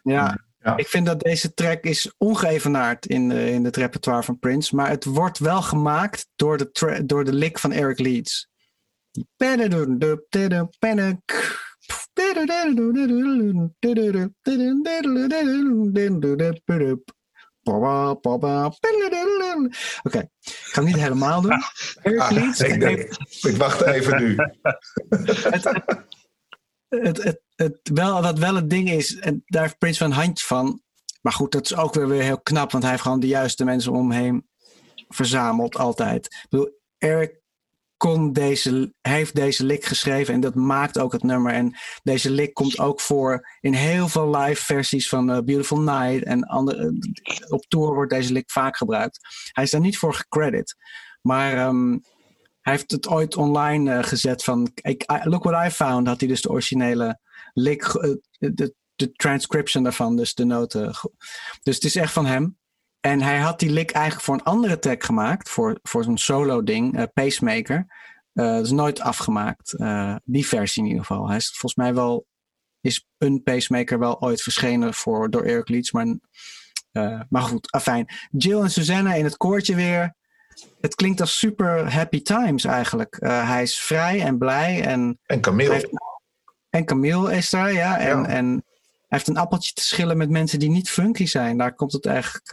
Speaker 3: Ja.
Speaker 2: Ja.
Speaker 3: Ik vind dat deze track is ongeëvenaard in, de, in het repertoire van Prince. Maar het wordt wel gemaakt door de, door de lick van Eric Leeds. Die Oké, ik ga het niet helemaal doen.
Speaker 2: Ah,
Speaker 3: Leeds
Speaker 2: ik, denk, ik wacht even nu.
Speaker 3: het, het, het, het, wel, wat wel het ding is, en daar heeft Prince wel een handje van. Maar goed, dat is ook weer, weer heel knap, want hij heeft gewoon de juiste mensen om hem heen verzameld altijd. Ik bedoel, Eric kon deze, heeft deze lick geschreven en dat maakt ook het nummer. En deze lick komt ook voor in heel veel live versies van eh, Beautiful Night en andere, op tour wordt deze lick vaak gebruikt. Hij is daar niet voor gecredit. Maar ehm, hij heeft het ooit online eh, gezet van I- look what I found. Had hij dus de originele lick, eh, de, de transcription daarvan, dus de noten. Dus het is echt van hem. En hij had die lick eigenlijk voor een andere track gemaakt, voor, voor zo'n solo ding, eh, Pacemaker. Eh, dat is nooit afgemaakt, eh, die versie in ieder geval. Hij is volgens mij wel, is een Pacemaker wel ooit verschenen voor, door Eric Leeds, maar, maar goed, afijn. Jill en Susanna in het koortje weer het klinkt als super happy times eigenlijk. Hij is vrij en blij en,
Speaker 2: En Camille.
Speaker 3: heeft- en Camille is daar, ja. En,
Speaker 2: Ja.
Speaker 3: en hij heeft een appeltje te schillen met mensen die niet funky zijn. Daar komt het eigenlijk,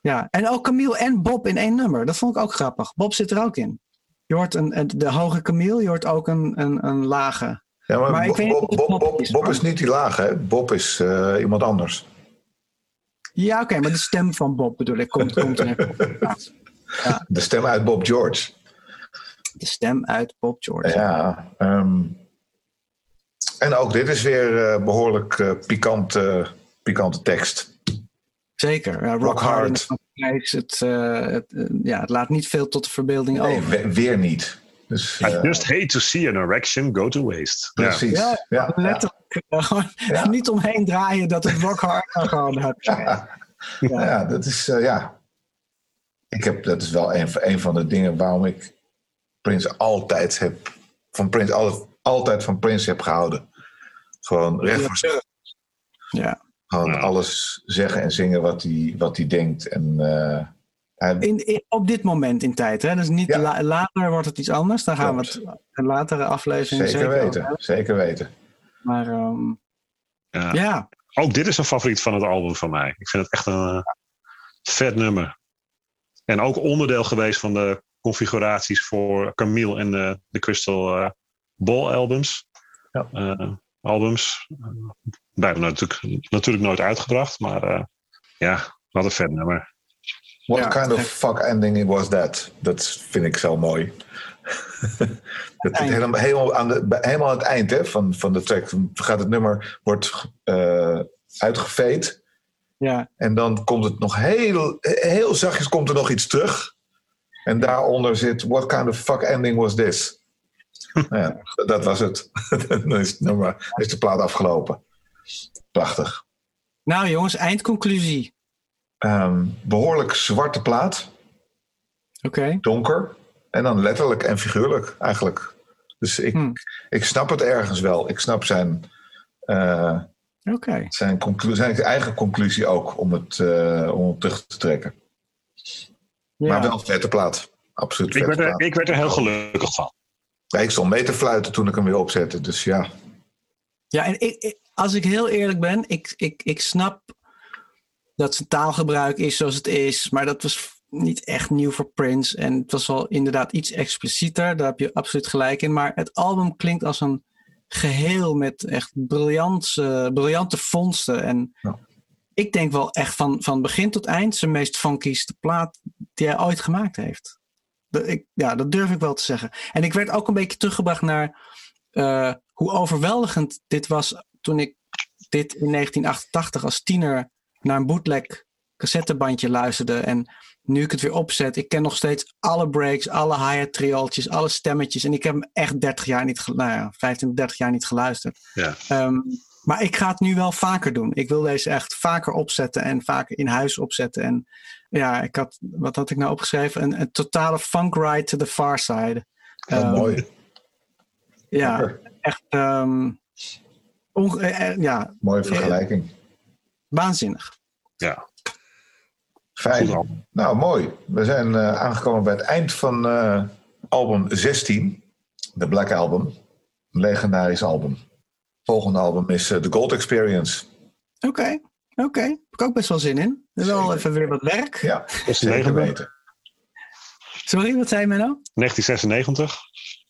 Speaker 3: ja. En ook Camille en Bob in één nummer. Dat vond ik ook grappig. Bob zit er ook in. Je hoort een, de hoge Camille, je hoort ook een, een, een lage.
Speaker 2: Ja, maar, Bob, Bob,
Speaker 3: is,
Speaker 2: Bob
Speaker 3: hoor.
Speaker 2: is niet die lage, hè? Bob is eh, iemand anders.
Speaker 3: Ja, oké, maar de stem van Bob bedoel ik, komt, komt er plaats.
Speaker 2: De stem uit Bob George.
Speaker 3: De stem uit Bob George.
Speaker 2: Ja. ehm, en ook dit is weer eh, behoorlijk eh, pikant, eh, pikante tekst.
Speaker 3: Zeker. Ja, rock,
Speaker 2: Rock
Speaker 3: hard. Het, eh, het, eh, ja, het laat niet veel tot de verbeelding
Speaker 2: Nee,
Speaker 3: over.
Speaker 2: we- weer niet. Dus,
Speaker 1: I
Speaker 2: eh,
Speaker 1: just hate to see an erection go to waste.
Speaker 2: Precies.
Speaker 3: Ja,
Speaker 2: Ja, ja,
Speaker 3: Letterlijk. gewoon
Speaker 2: Ja.
Speaker 3: Niet omheen draaien dat het rock hard gewoon hebt.
Speaker 2: ja. Ja, dat is, eh, ja. Ik heb, dat is wel een, van- een van de dingen waarom ik Prins altijd heb, van Prins altijd, altijd van Prins heb gehouden. Gewoon recht voor
Speaker 3: Ja.
Speaker 2: Gewoon alles zeggen en zingen wat hij, wat hij denkt. En, eh, hij,
Speaker 3: In, in- op dit moment in tijd. Hè? Dus niet
Speaker 2: Ja.
Speaker 3: la- later wordt het iets anders. Daar gaan
Speaker 2: Klopt.
Speaker 3: we het een latere aflevering
Speaker 2: zeker,
Speaker 3: zeker,
Speaker 2: weten. Zeker weten.
Speaker 3: Maar ehm,
Speaker 1: Ja.
Speaker 3: ja.
Speaker 1: Ook dit is een favoriet van het album van mij. Ik vind het echt een eh, vet nummer. En ook onderdeel geweest van de configuraties voor Camille en de, de Crystal eh, Ball albums.
Speaker 2: Ja.
Speaker 1: Eh, Uh, beide natuurlijk, natuurlijk nooit uitgebracht, maar eh, ja, wat een vet nummer.
Speaker 2: What
Speaker 3: Ja,
Speaker 2: kind of fuck ending was that? Dat vind ik zo mooi. dat helemaal, helemaal, aan de, bij- helemaal aan het eind hè, van, van de track gaat het nummer wordt eh uitgeveed.
Speaker 3: Ja.
Speaker 2: En dan komt het nog heel, heel zachtjes komt er nog iets terug. En daaronder zit, what kind of fuck ending was this? Nou ja, dat was het. dan is, het nummer, dan is de plaat afgelopen. Prachtig.
Speaker 3: Nou jongens, eindconclusie.
Speaker 2: Ehm, behoorlijk zwarte plaat.
Speaker 3: Oké.
Speaker 2: donker. En dan letterlijk en figuurlijk eigenlijk. Dus ik,
Speaker 3: Hmm.
Speaker 2: ik snap het ergens wel. Ik snap zijn, eh,
Speaker 3: Oké.
Speaker 2: zijn, conclu- zijn eigen conclusie ook om het, eh, om het terug te trekken.
Speaker 3: Ja.
Speaker 2: Maar wel een vette plaat. Absoluut
Speaker 1: Ik werd, er,
Speaker 2: plaat.
Speaker 1: ik werd er heel gelukkig van.
Speaker 2: Ja, ik stond mee te fluiten toen ik hem weer opzette. Dus ja,
Speaker 3: Ja, en ik, ik- als ik heel eerlijk ben, ik, ik, ik snap dat zijn taalgebruik is zoals het is, maar dat was niet echt nieuw voor Prince. En het was wel inderdaad iets explicieter, daar heb je absoluut gelijk in. Maar het album klinkt als een geheel met echt briljante, briljante vondsten. En
Speaker 2: Ja.
Speaker 3: ik denk wel echt van, van begin tot eind zijn meest funkyste plaat die hij ooit gemaakt heeft. Dat, ik, ja, dat durf ik wel te zeggen. En ik werd ook een beetje teruggebracht naar eh, hoe overweldigend dit was toen ik dit in 1988 als tiener naar een bootleg cassettebandje luisterde. En nu ik het weer opzet, ik ken nog steeds alle breaks, alle hi-hat triooltjes, alle stemmetjes. En ik heb hem echt 30 jaar niet, nou ja, 25, 30 jaar niet geluisterd.
Speaker 1: Ja.
Speaker 3: Ehm, maar ik ga het nu wel vaker doen. Ik wil deze echt vaker opzetten en vaker in huis opzetten. En ja, ik had, wat had ik nou opgeschreven? Een, een totale funk ride to the far side.
Speaker 2: heel
Speaker 3: Ehm,
Speaker 2: mooi.
Speaker 3: Ja,
Speaker 2: Lekker.
Speaker 3: echt ehm, onge- eh, eh, ja,
Speaker 2: Mooie vergelijking.
Speaker 3: waanzinnig.
Speaker 1: Ja,
Speaker 2: Fijn. Nou, mooi. We zijn eh, aangekomen bij het eind van eh, album 16. De Black Album. Een legendarisch album. Volgende album is eh, The Gold Experience.
Speaker 3: Oké, oké. Heb ik ook best wel zin in. Wel
Speaker 2: Zeker.
Speaker 3: even weer wat werk.
Speaker 2: Ja,
Speaker 1: is
Speaker 2: zeker
Speaker 1: 90.
Speaker 2: weten.
Speaker 3: Sorry, wat zei je nou?
Speaker 1: 1996.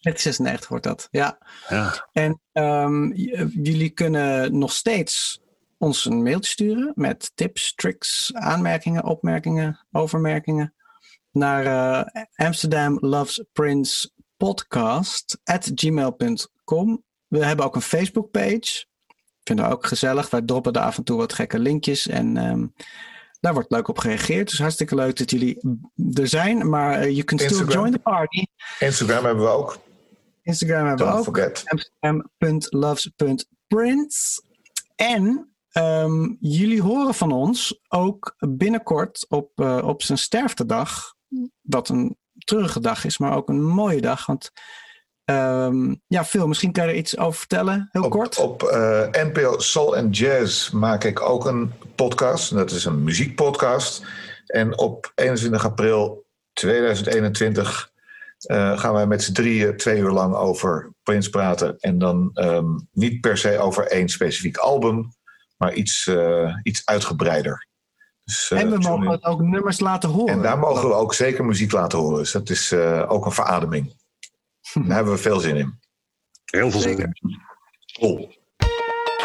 Speaker 3: 1996 wordt dat, ja.
Speaker 1: Ja.
Speaker 3: En ehm, eh, jullie kunnen nog steeds ons een mailtje sturen met tips, tricks, aanmerkingen, opmerkingen, overmerkingen naar eh, Amsterdam Loves Prince podcast at gmail.com. We hebben ook een Facebook page. Vinden we ook gezellig. Wij droppen daar af en toe wat gekke linkjes en ehm, daar wordt leuk op gereageerd. Dus hartstikke leuk dat jullie er zijn. Maar eh, you can still join the party.
Speaker 2: Instagram hebben we ook.
Speaker 3: Instagram hebben we ook.
Speaker 2: forget.
Speaker 3: En ehm, jullie horen van ons ook binnenkort op, eh, op zijn sterftedag. Wat een treurige dag is, maar ook een mooie dag. Want ehm, ja, Phil, misschien kan je er iets over vertellen, heel
Speaker 2: Op,
Speaker 3: kort.
Speaker 2: op eh, NPO Soul and Jazz maak ik ook een podcast. Dat is een muziekpodcast. En op 21 april 2021 eh, gaan wij met z'n drieën twee uur lang over Prince praten. En dan ehm, niet per se over één specifiek album, maar iets, eh, iets uitgebreider. Dus, eh,
Speaker 3: en we mogen
Speaker 2: in.
Speaker 3: het ook nummers laten horen.
Speaker 2: En daar mogen we ook zeker muziek laten horen. Dus dat is eh, ook een verademing. Daar hebben we veel zin in.
Speaker 1: Heel veel
Speaker 3: Zeker.
Speaker 1: zin.
Speaker 2: Cool.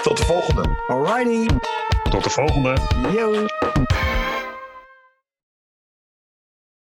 Speaker 2: Tot de volgende.
Speaker 3: Alrighty.
Speaker 1: Tot de volgende.
Speaker 3: Yo.